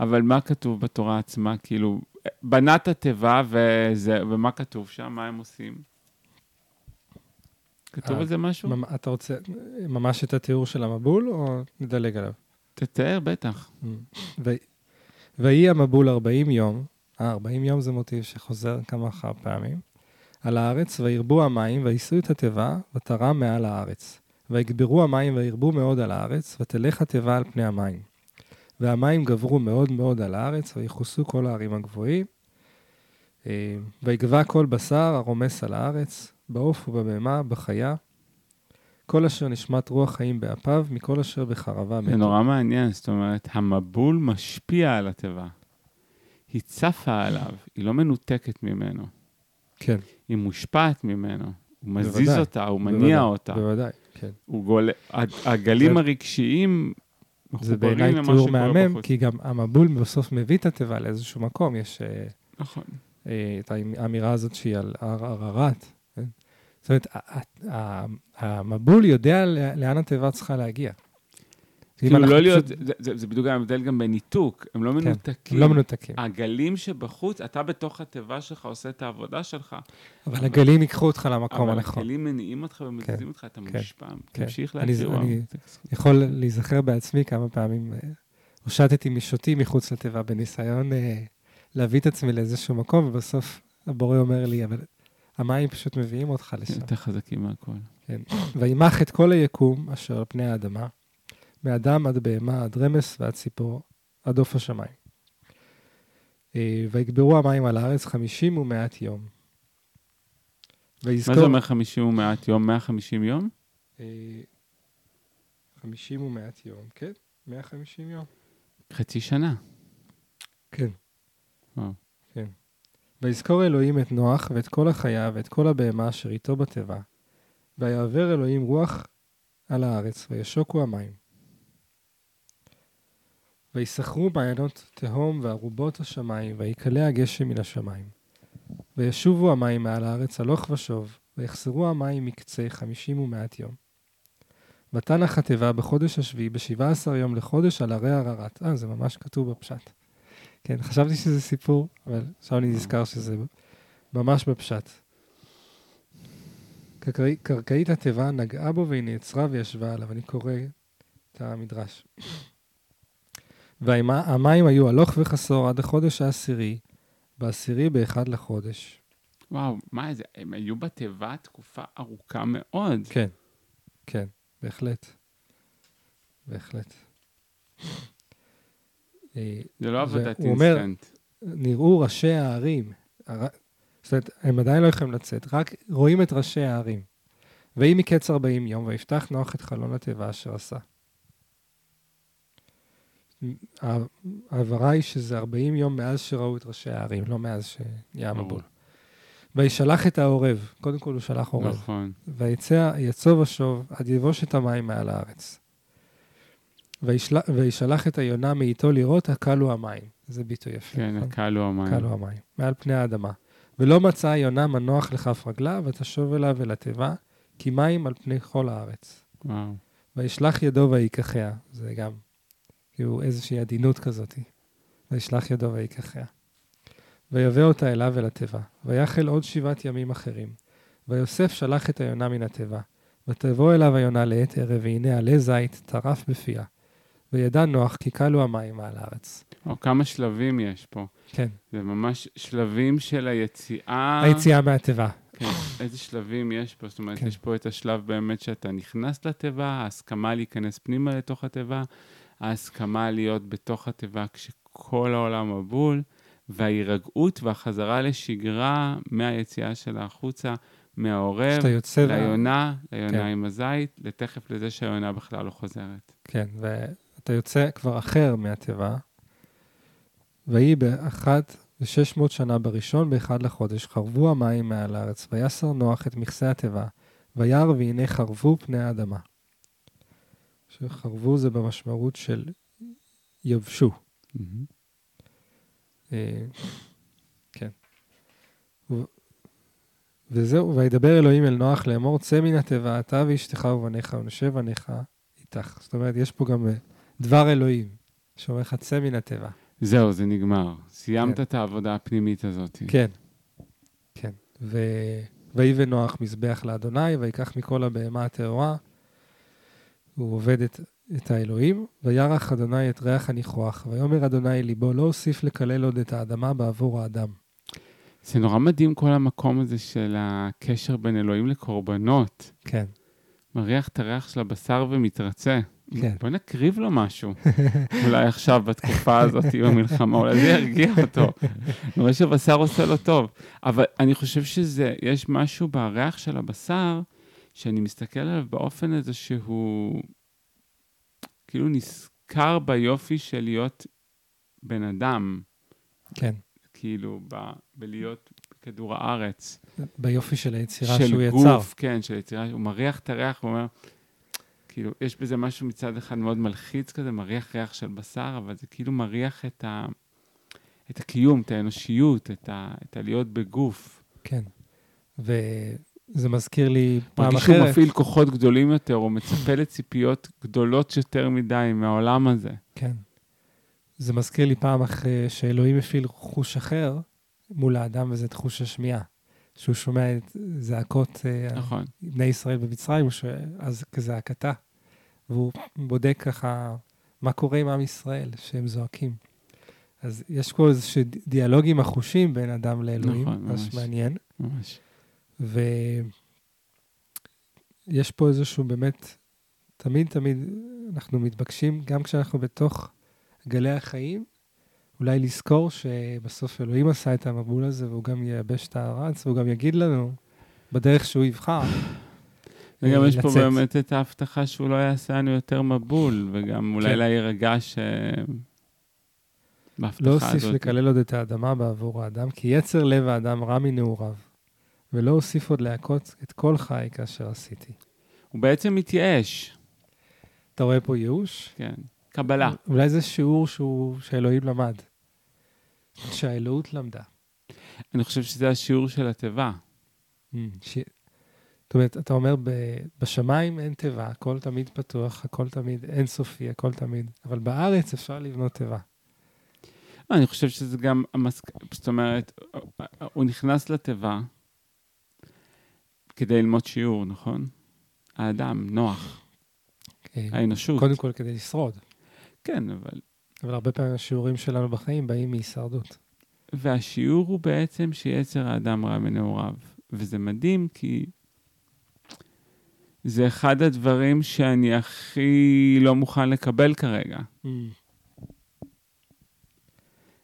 Speaker 2: אבל מה כתוב בתורה עצמה? כאילו, בנת התיבה וזה, ומה כתוב שם? מה הם עושים? כתוב
Speaker 1: אה,
Speaker 2: על זה משהו?
Speaker 1: אתה רוצה ממש את התיאור של המבול, או נדלג עליו?
Speaker 2: תתאר, בטח.
Speaker 1: ו- ויהי המבול 40 יום, אה, 40 יום זה מוטיב שחוזר כמה אחר פעמים, על הארץ, וירבו המים, ויישאו את התיבה, ותרם מעל הארץ. ויגברו המים וירבו מאוד על הארץ, ותלך התיבה על פני המים. והמים גברו מאוד מאוד על הארץ, ויכוסו כל הערים הגבוהים. אה, ויגבע כל בשר הרומס על הארץ, בעוף ובבהמה, בחיה. כל אשר נשמת רוח חיים באפיו, מכל אשר בחרבה
Speaker 2: זה נורא מעניין, זאת אומרת, המבול משפיע על התיבה. היא צפה עליו, היא לא מנותקת ממנו.
Speaker 1: כן,
Speaker 2: היא מושפעת ממנו. הוא מזיז
Speaker 1: בוודאי,
Speaker 2: אותה, הוא מניע
Speaker 1: בוודאי,
Speaker 2: אותה.
Speaker 1: בוודאי, כן.
Speaker 2: הוא גול... הג- הגלים
Speaker 1: זה-
Speaker 2: הרגשיים
Speaker 1: זה בעיניי תיאור מהמם,
Speaker 2: בחוץ.
Speaker 1: כי גם המבול בסוף מביא את התיבה לאיזשהו מקום. יש אה,
Speaker 2: נכון.
Speaker 1: אה, את האמירה הזאת שהיא על הר ערערת. כן? זאת אומרת, המבול יודע לאן התיבה צריכה להגיע.
Speaker 2: כאילו לא להיות, זה- זה זה בדיוק ההבדל גם בניתוק, הם לא מנותקים.
Speaker 1: לא מנותקים.
Speaker 2: הגלים שבחוץ, אתה בתוך התיבה שלך עושה את העבודה שלך,
Speaker 1: אבל הגלים ייקחו אותך למקום
Speaker 2: אבל
Speaker 1: הנכון.
Speaker 2: הגלים מניעים אותך ומזיזים אותך, אתה
Speaker 1: כן,
Speaker 2: מושפע.
Speaker 1: כן.
Speaker 2: תמשיך להקריא. וואו.
Speaker 1: אני- יכול להיזכר בעצמי כמה פעמים, אה, הושטתי משוטי מחוץ לתיבה בניסיון אה, להביא את עצמי לאיזשהו מקום, ובסוף הבורא אומר לי, אבל המים פשוט מביאים אותך לשם.
Speaker 2: יותר חזקים מהכל.
Speaker 1: כן. וימח את כל היקום אשר על פני האדמה, מאדם עד בהמה, עד רמס ועד ציפור, עד עוף השמיים. אה, ויגברו המים על הארץ חמישים ומעט יום.
Speaker 2: מה
Speaker 1: ויזכור...
Speaker 2: זה אומר 50 ומעט יום? 150 יום?
Speaker 1: אה, חמישים ומעט יום, כן? 150 יום.
Speaker 2: חצי שנה.
Speaker 1: כן.
Speaker 2: וואו.
Speaker 1: כן. ויזכור אלוהים את נוח ואת כל החיה ואת כל הבהמה אשר איתו בתיבה. ויעבר אלוהים רוח על הארץ, וישוקו המים. ויסחרו מעיינות תהום וארובות השמיים, ויקלע הגשם מן השמיים. וישובו המים מעל הארץ הלוך ושוב, ויחזרו המים מקצה חמישים ומעט יום. ותנח התיבה בחודש השביעי, בשבעה עשר יום לחודש על הרי ערערת. אה, זה ממש כתוב בפשט. כן, חשבתי שזה סיפור, אבל עכשיו אני נזכר שזה ממש בפשט. קרקעי- קרקעית התיבה נגעה בו והיא נעצרה וישבה עליו. אני קורא את המדרש. והמים היו הלוך וחסור עד החודש העשירי, בעשירי באחד לחודש.
Speaker 2: וואו, מה זה? הם היו בתיבה תקופה ארוכה מאוד.
Speaker 1: כן, כן, בהחלט. בהחלט. אה,
Speaker 2: זה לא עבודת אינסטנט.
Speaker 1: נראו ראשי הערים. הר- זאת אומרת, הם עדיין לא יכולים לצאת, רק רואים את ראשי הערים. ויהי מקץ 40 יום, ויפתח נוח את חלון התיבה אשר עשה. ה- ההבהרה היא שזה 40 יום מאז שראו את ראשי הערים, לא מאז שנהיה. המבול. וישלח את העורב, קודם כל הוא שלח עורב.
Speaker 2: נכון.
Speaker 1: ויצא, יצוב ושוב, עד יבוש את המים מעל הארץ. וישל... וישלח את היונה מאיתו לראות, הקלו המים. זה ביטוי יפה.
Speaker 2: כן,
Speaker 1: נכון?
Speaker 2: הקלו המים.
Speaker 1: קלו המים, מעל פני האדמה. ולא מצא היונה מנוח לכף רגלה, ותשוב אליו אל התיבה, כי מים על פני כל הארץ.
Speaker 2: וואו.
Speaker 1: וישלח ידו ויקחיה. זה גם, כאילו, איזושהי עדינות כזאת. וישלח ידו ויקחיה. ויבא אותה אליו אל התיבה. ויחל עוד שבעת ימים אחרים. ויוסף שלח את היונה מן התיבה. ותבוא אליו היונה לעת ערב, והנה עלה זית טרף בפיה. וידע נוח כי קלו המים מעל הארץ.
Speaker 2: או, כמה שלבים יש פה.
Speaker 1: כן,
Speaker 2: זה ממש שלבים של היציאה.
Speaker 1: היציאה מהתיבה.
Speaker 2: כן, איזה שלבים יש פה? זאת אומרת,
Speaker 1: כן.
Speaker 2: יש פה את השלב באמת שאתה נכנס לתיבה, ההסכמה להיכנס פנימה לתוך התיבה, ההסכמה להיות בתוך התיבה כשכל העולם מבול, וההירגעות והחזרה לשגרה מהיציאה שלה החוצה, מהעורב,
Speaker 1: יוצא... וה-
Speaker 2: ליונה, ליונה
Speaker 1: כן.
Speaker 2: עם הזית, לתכף לזה שהיונה בכלל לא חוזרת.
Speaker 1: כן, ואתה יוצא כבר אחר מהתיבה. ויהי באחת ושש מאות שנה בראשון באחד לחודש, חרבו המים מעל הארץ, ויסר נוח את מכסה התיבה, וירא והנה חרבו פני האדמה. שחרבו זה במשמעות של יבשו. אה, כן. וזהו, וידבר אלוהים אל נוח לאמור, צא מן התיבה, אתה ואשתך ובניך ונשב בניך איתך. זאת אומרת, יש פה גם אה, דבר אלוהים, שאומר לך, צא מן התיבה.
Speaker 2: זהו, זה נגמר. סיימת
Speaker 1: כן.
Speaker 2: את העבודה הפנימית הזאת.
Speaker 1: כן, כן. ו... ויבן נוח מזבח לאדוני, ויקח מכל הבהמה הטהורה, הוא עובד את, את האלוהים, וירח אדוני את ריח הניחוח, ויאמר אדוני ליבו, לא אוסיף לקלל עוד את האדמה בעבור האדם.
Speaker 2: זה נורא מדהים כל המקום הזה של הקשר בין אלוהים לקורבנות.
Speaker 1: כן,
Speaker 2: מריח את הריח של הבשר ומתרצה.
Speaker 1: כן.
Speaker 2: בוא נקריב לו משהו. אולי עכשיו, בתקופה הזאת, במלחמה, אולי זה ירגיע אותו. אני רואה שבשר עושה לו טוב. אבל אני חושב שזה, יש משהו בריח של הבשר, שאני מסתכל עליו באופן הזה שהוא כאילו נזכר ביופי של להיות בן אדם,
Speaker 1: כן.
Speaker 2: כאילו, ב, בלהיות כדור הארץ.
Speaker 1: ביופי של היצירה
Speaker 2: של
Speaker 1: שהוא
Speaker 2: גוף,
Speaker 1: יצר.
Speaker 2: כן, של יצירה, הוא מריח את הריח, הוא אומר, כאילו, יש בזה משהו מצד אחד מאוד מלחיץ כזה, מריח ריח של בשר, אבל זה כאילו מריח את, ה, את הקיום, את האנושיות, את, ה, את הלהיות בגוף.
Speaker 1: כן. וזה מזכיר לי פעם אחרת.
Speaker 2: מפעיל כוחות גדולים יותר, או מצפה לציפיות גדולות יותר מדי מהעולם הזה.
Speaker 1: כן. זה מזכיר לי פעם אחרי שאלוהים הפעיל חוש אחר מול האדם, וזה את חוש השמיעה. שהוא שומע את זעקות אה,
Speaker 2: נכון.
Speaker 1: בני ישראל במצרים, הוא שואל, אז כזעקתה. והוא בודק ככה מה קורה עם עם ישראל, שהם זועקים. אז יש פה איזשהו דיאלוגים החושים בין אדם לאלוהים,
Speaker 2: נכון,
Speaker 1: ממש. מעניין.
Speaker 2: ממש.
Speaker 1: ויש פה איזשהו באמת, תמיד תמיד אנחנו מתבקשים, גם כשאנחנו בתוך גלי החיים, אולי לזכור שבסוף אלוהים עשה את המבול הזה, והוא גם ייבש את הארץ, והוא גם יגיד לנו, בדרך שהוא יבחר,
Speaker 2: וגם יש פה
Speaker 1: לצאת.
Speaker 2: באמת את ההבטחה שהוא לא יעשה לנו יותר מבול, וגם אולי
Speaker 1: כן.
Speaker 2: להירגע ש... בהבטחה
Speaker 1: לא
Speaker 2: הזאת.
Speaker 1: אוסיף לקלל עוד את האדמה בעבור האדם, כי יצר לב האדם רע מנעוריו, ולא אוסיף עוד להכות את כל חי כאשר עשיתי.
Speaker 2: הוא בעצם מתייאש,
Speaker 1: אתה רואה פה ייאוש?
Speaker 2: כן. קבלה.
Speaker 1: אולי זה שיעור שהוא, שאלוהים למד. שהאלוהות למדה.
Speaker 2: אני חושב שזה השיעור של התיבה.
Speaker 1: ש... זאת אומרת, אתה אומר, ב... בשמיים אין תיבה, הכל תמיד פתוח, הכל תמיד אינסופי, הכל תמיד, אבל בארץ אפשר לבנות תיבה.
Speaker 2: אני חושב שזה גם המסק... זאת אומרת, הוא נכנס לתיבה כדי ללמוד שיעור, נכון? האדם, נוח,
Speaker 1: אה,
Speaker 2: האנושות.
Speaker 1: קודם כל כדי לשרוד,
Speaker 2: כן, אבל...
Speaker 1: אבל הרבה פעמים השיעורים שלנו בחיים באים מהישרדות.
Speaker 2: והשיעור הוא בעצם שיצר האדם רע מנעוריו. וזה מדהים כי זה אחד הדברים שאני הכי לא מוכן לקבל כרגע.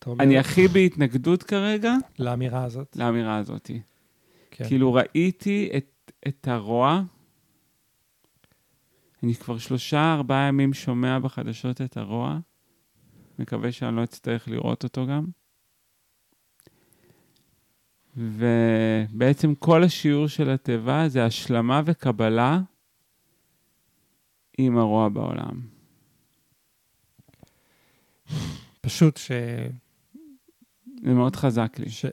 Speaker 1: אומר,
Speaker 2: אני הכי בהתנגדות כרגע
Speaker 1: לאמירה הזאת,
Speaker 2: לאמירה הזאת.
Speaker 1: כן.
Speaker 2: כאילו ראיתי את, את הרוע, אני כבר שלושה, ארבעה ימים שומע בחדשות את הרוע, מקווה שאני לא אצטרך לראות אותו גם. ובעצם כל השיעור של התיבה זה השלמה וקבלה עם הרוע בעולם.
Speaker 1: פשוט ש...
Speaker 2: זה מאוד חזק לי.
Speaker 1: ש...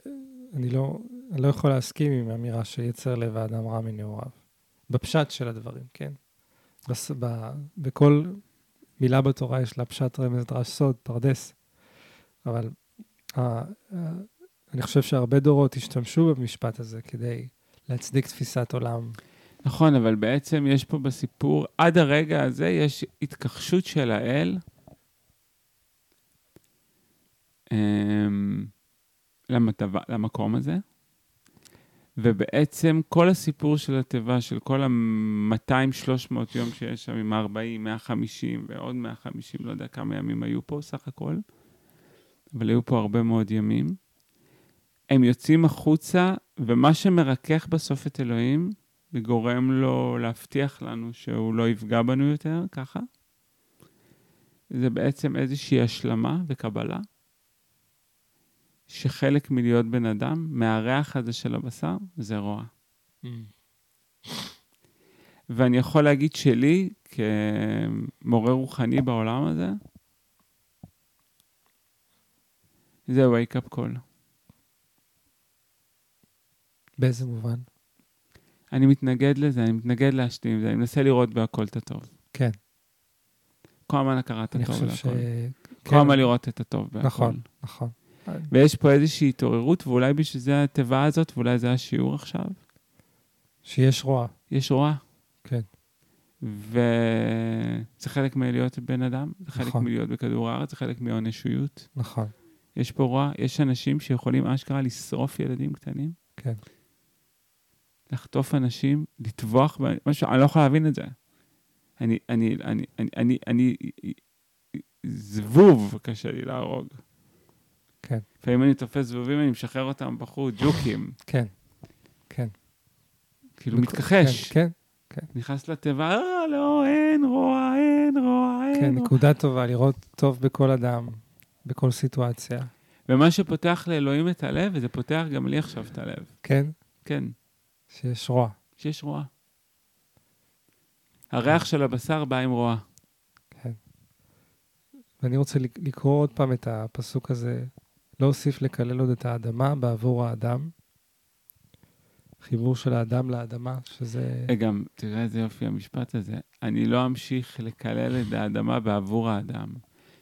Speaker 1: אני לא, לא יכול להסכים עם האמירה שיצר לב האדם רע מנעוריו. בפשט של הדברים, כן? בס... ב... בכל מילה בתורה יש לה פשט רמז דרש סוד, פרדס. אבל ה... ה... אני חושב שהרבה דורות השתמשו במשפט הזה כדי להצדיק תפיסת עולם.
Speaker 2: נכון, אבל בעצם יש פה בסיפור, עד הרגע הזה יש התכחשות של האל אמ, למטבע, למקום הזה, ובעצם כל הסיפור של התיבה, של כל ה-200-300 יום שיש שם, עם ה-40, 150 ועוד 150, לא יודע כמה ימים היו פה סך הכל, אבל היו פה הרבה מאוד ימים. הם יוצאים החוצה, ומה שמרכך בסוף את אלוהים, וגורם לו להבטיח לנו שהוא לא יפגע בנו יותר, ככה, זה בעצם איזושהי השלמה וקבלה, שחלק מלהיות בן אדם, מהריח הזה של הבשר, זה רוע. ואני יכול להגיד שלי, כמורה רוחני בעולם הזה, זה wake up call.
Speaker 1: באיזה מובן?
Speaker 2: אני מתנגד לזה, אני מתנגד להשתים עם זה, אני מנסה לראות בהכל את הטוב.
Speaker 1: כן.
Speaker 2: כל הזמן הכרת
Speaker 1: אני
Speaker 2: הטוב
Speaker 1: חושב ש...
Speaker 2: להכל.
Speaker 1: כן,
Speaker 2: כל הזמן לראות את הטוב בהכל.
Speaker 1: נכון, נכון.
Speaker 2: ויש פה איזושהי התעוררות, ואולי בשביל זה התיבה הזאת, ואולי זה השיעור עכשיו.
Speaker 1: שיש רוע.
Speaker 2: יש רוע.
Speaker 1: כן.
Speaker 2: וזה חלק מלהיות בן אדם, זה חלק
Speaker 1: נכון.
Speaker 2: מלהיות בכדור הארץ, זה חלק מהאנושיות.
Speaker 1: נכון.
Speaker 2: יש פה רוע, יש אנשים שיכולים אשכרה לשרוף ילדים קטנים,
Speaker 1: כן.
Speaker 2: לחטוף אנשים, לטבוח, משהו, אני לא יכול להבין את זה. אני, אני, אני, אני, אני, אני, זבוב קשה לי להרוג.
Speaker 1: כן.
Speaker 2: לפעמים אני תופס זבובים, אני משחרר אותם בחוץ, ג'וקים.
Speaker 1: כן. כן.
Speaker 2: כאילו מתכחש.
Speaker 1: כן,
Speaker 2: נכנס לתיבה, אה, לא, אין רוע, אין רוע, אין
Speaker 1: כן,
Speaker 2: רוע.
Speaker 1: נקודה טובה, לראות טוב בכל אדם, בכל סיטואציה.
Speaker 2: ומה שפותח לאלוהים את הלב, וזה פותח גם לי עכשיו את הלב.
Speaker 1: כן,
Speaker 2: כן,
Speaker 1: שיש רוע.
Speaker 2: שיש רוע. הריח של הבשר בא עם רוע.
Speaker 1: כן. ואני רוצה לק- לקרוא עוד פעם את הפסוק הזה, לא אוסיף לקלל עוד את האדמה בעבור האדם. חיבור של האדם לאדמה, שזה...
Speaker 2: גם, תראה איזה יופי המשפט הזה. אני לא אמשיך לקלל את האדמה בעבור האדם.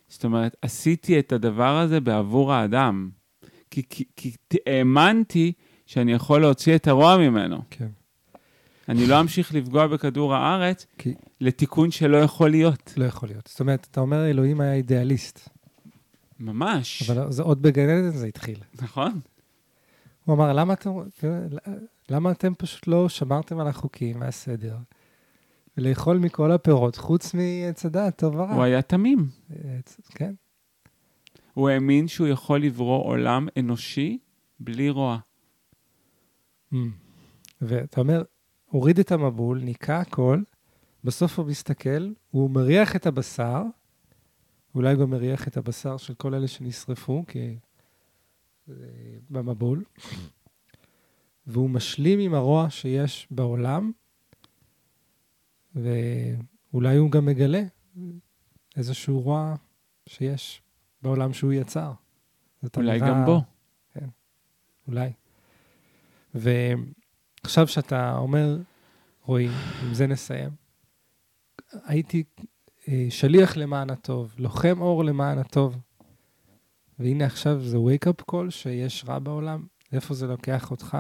Speaker 2: זאת אומרת, עשיתי את הדבר הזה בעבור האדם. כי, כי, כי האמנתי שאני יכול להוציא את הרוע ממנו.
Speaker 1: כן.
Speaker 2: אני לא אמשיך לפגוע בכדור הארץ
Speaker 1: כי
Speaker 2: לתיקון שלא יכול להיות.
Speaker 1: לא יכול להיות. זאת אומרת, אתה אומר, אלוהים היה אידיאליסט,
Speaker 2: ממש.
Speaker 1: אבל זה עוד בגן עדן זה התחיל.
Speaker 2: נכון?
Speaker 1: הוא אמר, למה אתם, למה אתם פשוט לא שמרתם על החוקים והסדר? ולאכול מכל הפירות, חוץ מעץ הדעת, טוב ורע.
Speaker 2: הוא היה תמים.
Speaker 1: עץ- כן,
Speaker 2: הוא האמין שהוא יכול לברוא עולם אנושי בלי רוע.
Speaker 1: Mm. ואתה אומר, הוריד את המבול, ניקה הכל, בסוף הוא מסתכל, הוא מריח את הבשר, אולי גם מריח את הבשר של כל אלה שנשרפו, כי... במבול, והוא משלים עם הרוע שיש בעולם, ואולי הוא גם מגלה איזשהו רוע שיש בעולם שהוא יצר.
Speaker 2: אולי
Speaker 1: אמירה-
Speaker 2: גם בו.
Speaker 1: אולי. ועכשיו שאתה אומר, רועי, עם זה נסיים, הייתי שליח למען הטוב, לוחם אור למען הטוב. והנה עכשיו זה wake-up call שיש רע בעולם, איפה זה לוקח אותך?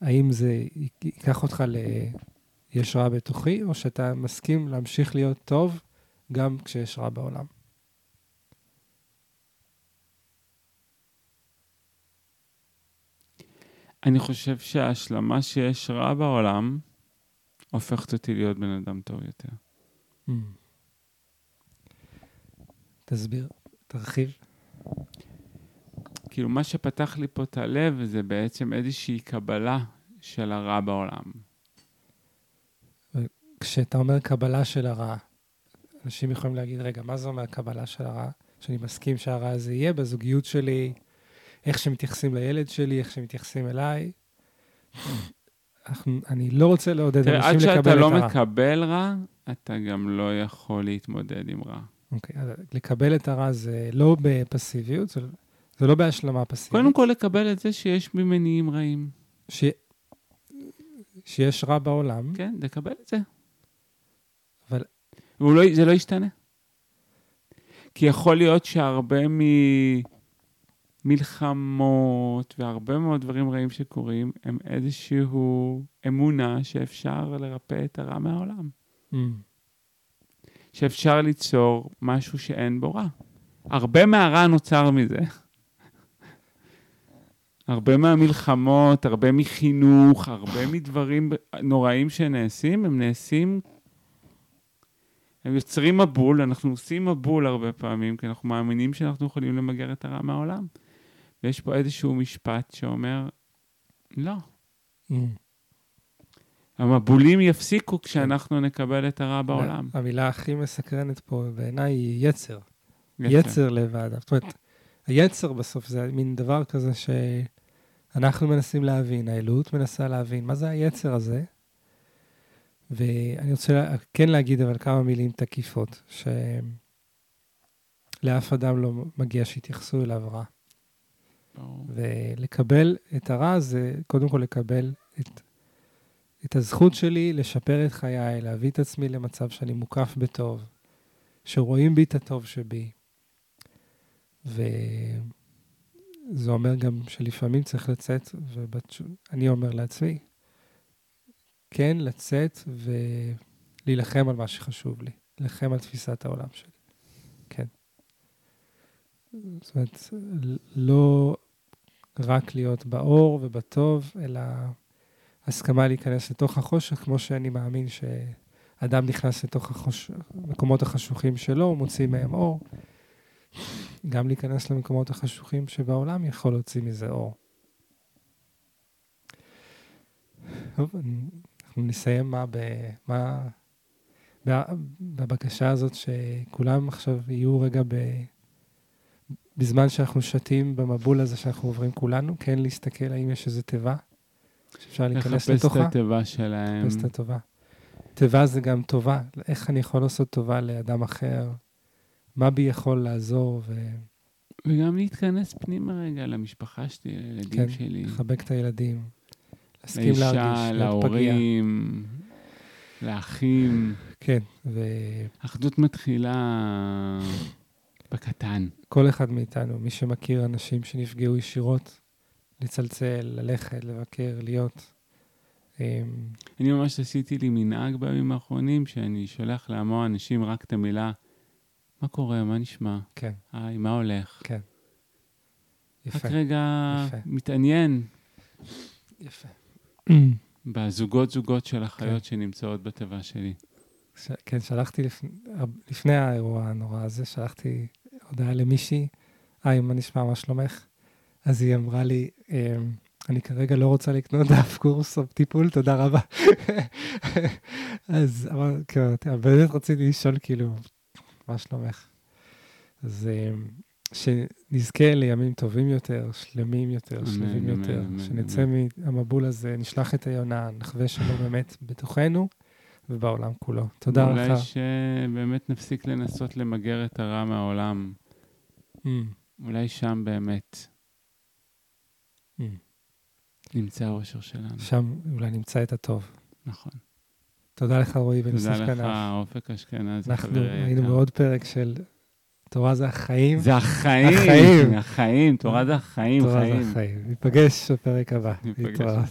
Speaker 1: האם זה ייקח אותך ל... יש רע בתוכי, או שאתה מסכים להמשיך להיות טוב גם כשיש רע בעולם?
Speaker 2: אני חושב שההשלמה שיש רע בעולם, הופכת אותי להיות בן אדם טוב יותר.
Speaker 1: Mm. תסביר, תרחיב.
Speaker 2: כאילו, מה שפתח לי פה את הלב זה בעצם איזושהי קבלה של הרע בעולם.
Speaker 1: כשאתה אומר קבלה של הרע, אנשים יכולים להגיד, רגע, מה זה אומר קבלה של הרע? שאני מסכים שהרע הזה יהיה בזוגיות שלי, איך שמתייחסים לילד שלי, איך שמתייחסים אליי. אנחנו, אני לא רוצה לעודד
Speaker 2: עד
Speaker 1: אנשים לקבל את
Speaker 2: שאתה לא
Speaker 1: הרע.
Speaker 2: מקבל רע, אתה גם לא יכול להתמודד עם רע.
Speaker 1: אוקיי, אז לקבל את הרע זה לא בפסיביות, זה, זה לא בהשלמה פסיבית.
Speaker 2: קודם כל, לקבל את זה שיש בי מניעים רעים.
Speaker 1: ש... שיש רע בעולם,
Speaker 2: כן, לקבל את זה.
Speaker 1: אבל-
Speaker 2: לא, זה לא ישתנה. כי יכול להיות שהרבה ממלחמות והרבה מאוד דברים רעים שקורים, הם איזושהי אמונה שאפשר לרפא את הרע מהעולם.
Speaker 1: Mm,
Speaker 2: שאפשר ליצור משהו שאין בו רע. הרבה מהרע נוצר מזה. הרבה מהמלחמות, הרבה מחינוך, הרבה מדברים נוראים שנעשים, הם נעשים, הם יוצרים מבול, אנחנו עושים מבול הרבה פעמים, כי אנחנו מאמינים שאנחנו יכולים למגר את הרע מהעולם. ויש פה איזשהו משפט שאומר, לא,
Speaker 1: mm.
Speaker 2: המבולים יפסיקו כשאנחנו נקבל את הרע בעולם.
Speaker 1: המילה הכי מסקרנת פה בעיניי היא יצר. יצר לב האדם. זאת אומרת, היצר בסוף זה מין דבר כזה שאנחנו מנסים להבין, האלוהות מנסה להבין, מה זה היצר הזה? ואני רוצה כן להגיד אבל כמה מילים תקיפות, שלאף אדם לא מגיע שיתייחסו אליו רע. ולקבל את הרע זה קודם כל לקבל את, את הזכות שלי לשפר את חיי, להביא את עצמי למצב שאני מוקף בטוב, שרואים בי את הטוב שבי. וזה אומר גם שלפעמים צריך לצאת, ואני אומר לעצמי, כן, לצאת ולהילחם על מה שחשוב לי, להילחם על תפיסת העולם שלי. כן. זאת אומרת, לא רק להיות באור ובטוב, אלא הסכמה להיכנס לתוך החושך, כמו שאני מאמין שאדם נכנס לתוך החוש... המקומות החשוכים שלו, הוא מוציא מהם אור. גם להיכנס למקומות החשוכים שבעולם יכול להוציא מזה אור. טוב, אנחנו נסיים מה, ב, מה בבקשה הזאת שכולם עכשיו יהיו רגע ב, בזמן שאנחנו שתים במבול הזה שאנחנו עוברים כולנו, כן להסתכל האם יש איזו תיבה שאפשר להיכנס לתוכה.
Speaker 2: לחפש את התיבה שלהם.
Speaker 1: לחפש את התיבה. תיבה זה גם טובה, איך אני יכול לעשות טובה לאדם אחר, מה בי יכול לעזור ו...
Speaker 2: וגם להתכנס פנימה רגע למשפחה שלי, לילדים
Speaker 1: כן,
Speaker 2: שלי.
Speaker 1: כן, לחבק את הילדים. להסכים
Speaker 2: לאישה,
Speaker 1: להרגיש,
Speaker 2: להורים, לאחים.
Speaker 1: כן, ו...
Speaker 2: אחדות מתחילה בקטן.
Speaker 1: כל אחד מאיתנו, מי שמכיר אנשים שנפגעו ישירות, לצלצל, ללכת, לבקר, להיות. אמ,
Speaker 2: אני ממש עשיתי לי מנהג בימים האחרונים, שאני שולח להמון אנשים רק את המילה, מה קורה, מה נשמע?
Speaker 1: כן.
Speaker 2: היי, מה הולך?
Speaker 1: כן. יפה.
Speaker 2: רק רגע
Speaker 1: יפה.
Speaker 2: מתעניין
Speaker 1: יפה.
Speaker 2: בזוגות זוגות של החיות
Speaker 1: כן.
Speaker 2: שנמצאות בתיבה שלי.
Speaker 1: ש... כן, שלחתי לפ... לפני האירוע הנורא הזה, שלחתי הודעה למישהי, היי, מה נשמע, מה שלומך? אז היא אמרה לי, אמ, אני כרגע לא רוצה לקנות דף קורס או טיפול, תודה רבה. אז אמרתי, כן, באמת רציתי לשאול, כאילו, מה שלומך? אז אמ, שנזכה לימים טובים יותר, שלמים יותר, שלמים יותר, שנצא מהמבול הזה, נשלח את היונה, נחווה שלום באמת בתוכנו ובעולם כולו. תודה לך.
Speaker 2: אולי שבאמת נפסיק לנסות למגר את הרע מהעולם.
Speaker 1: Mm.
Speaker 2: אולי שם באמת. נמצא האושר שלנו.
Speaker 1: שם אולי נמצא את הטוב.
Speaker 2: נכון.
Speaker 1: תודה לך, רועי בן יוסף
Speaker 2: תודה. לך, אופק אשכנזי,
Speaker 1: אנחנו היינו. בעוד פרק של תורה זה החיים.
Speaker 2: זה החיים,
Speaker 1: החיים.
Speaker 2: החיים, תורה זה החיים,
Speaker 1: תורה. זה החיים. ניפגש בפרק הבא.
Speaker 2: ניפגש.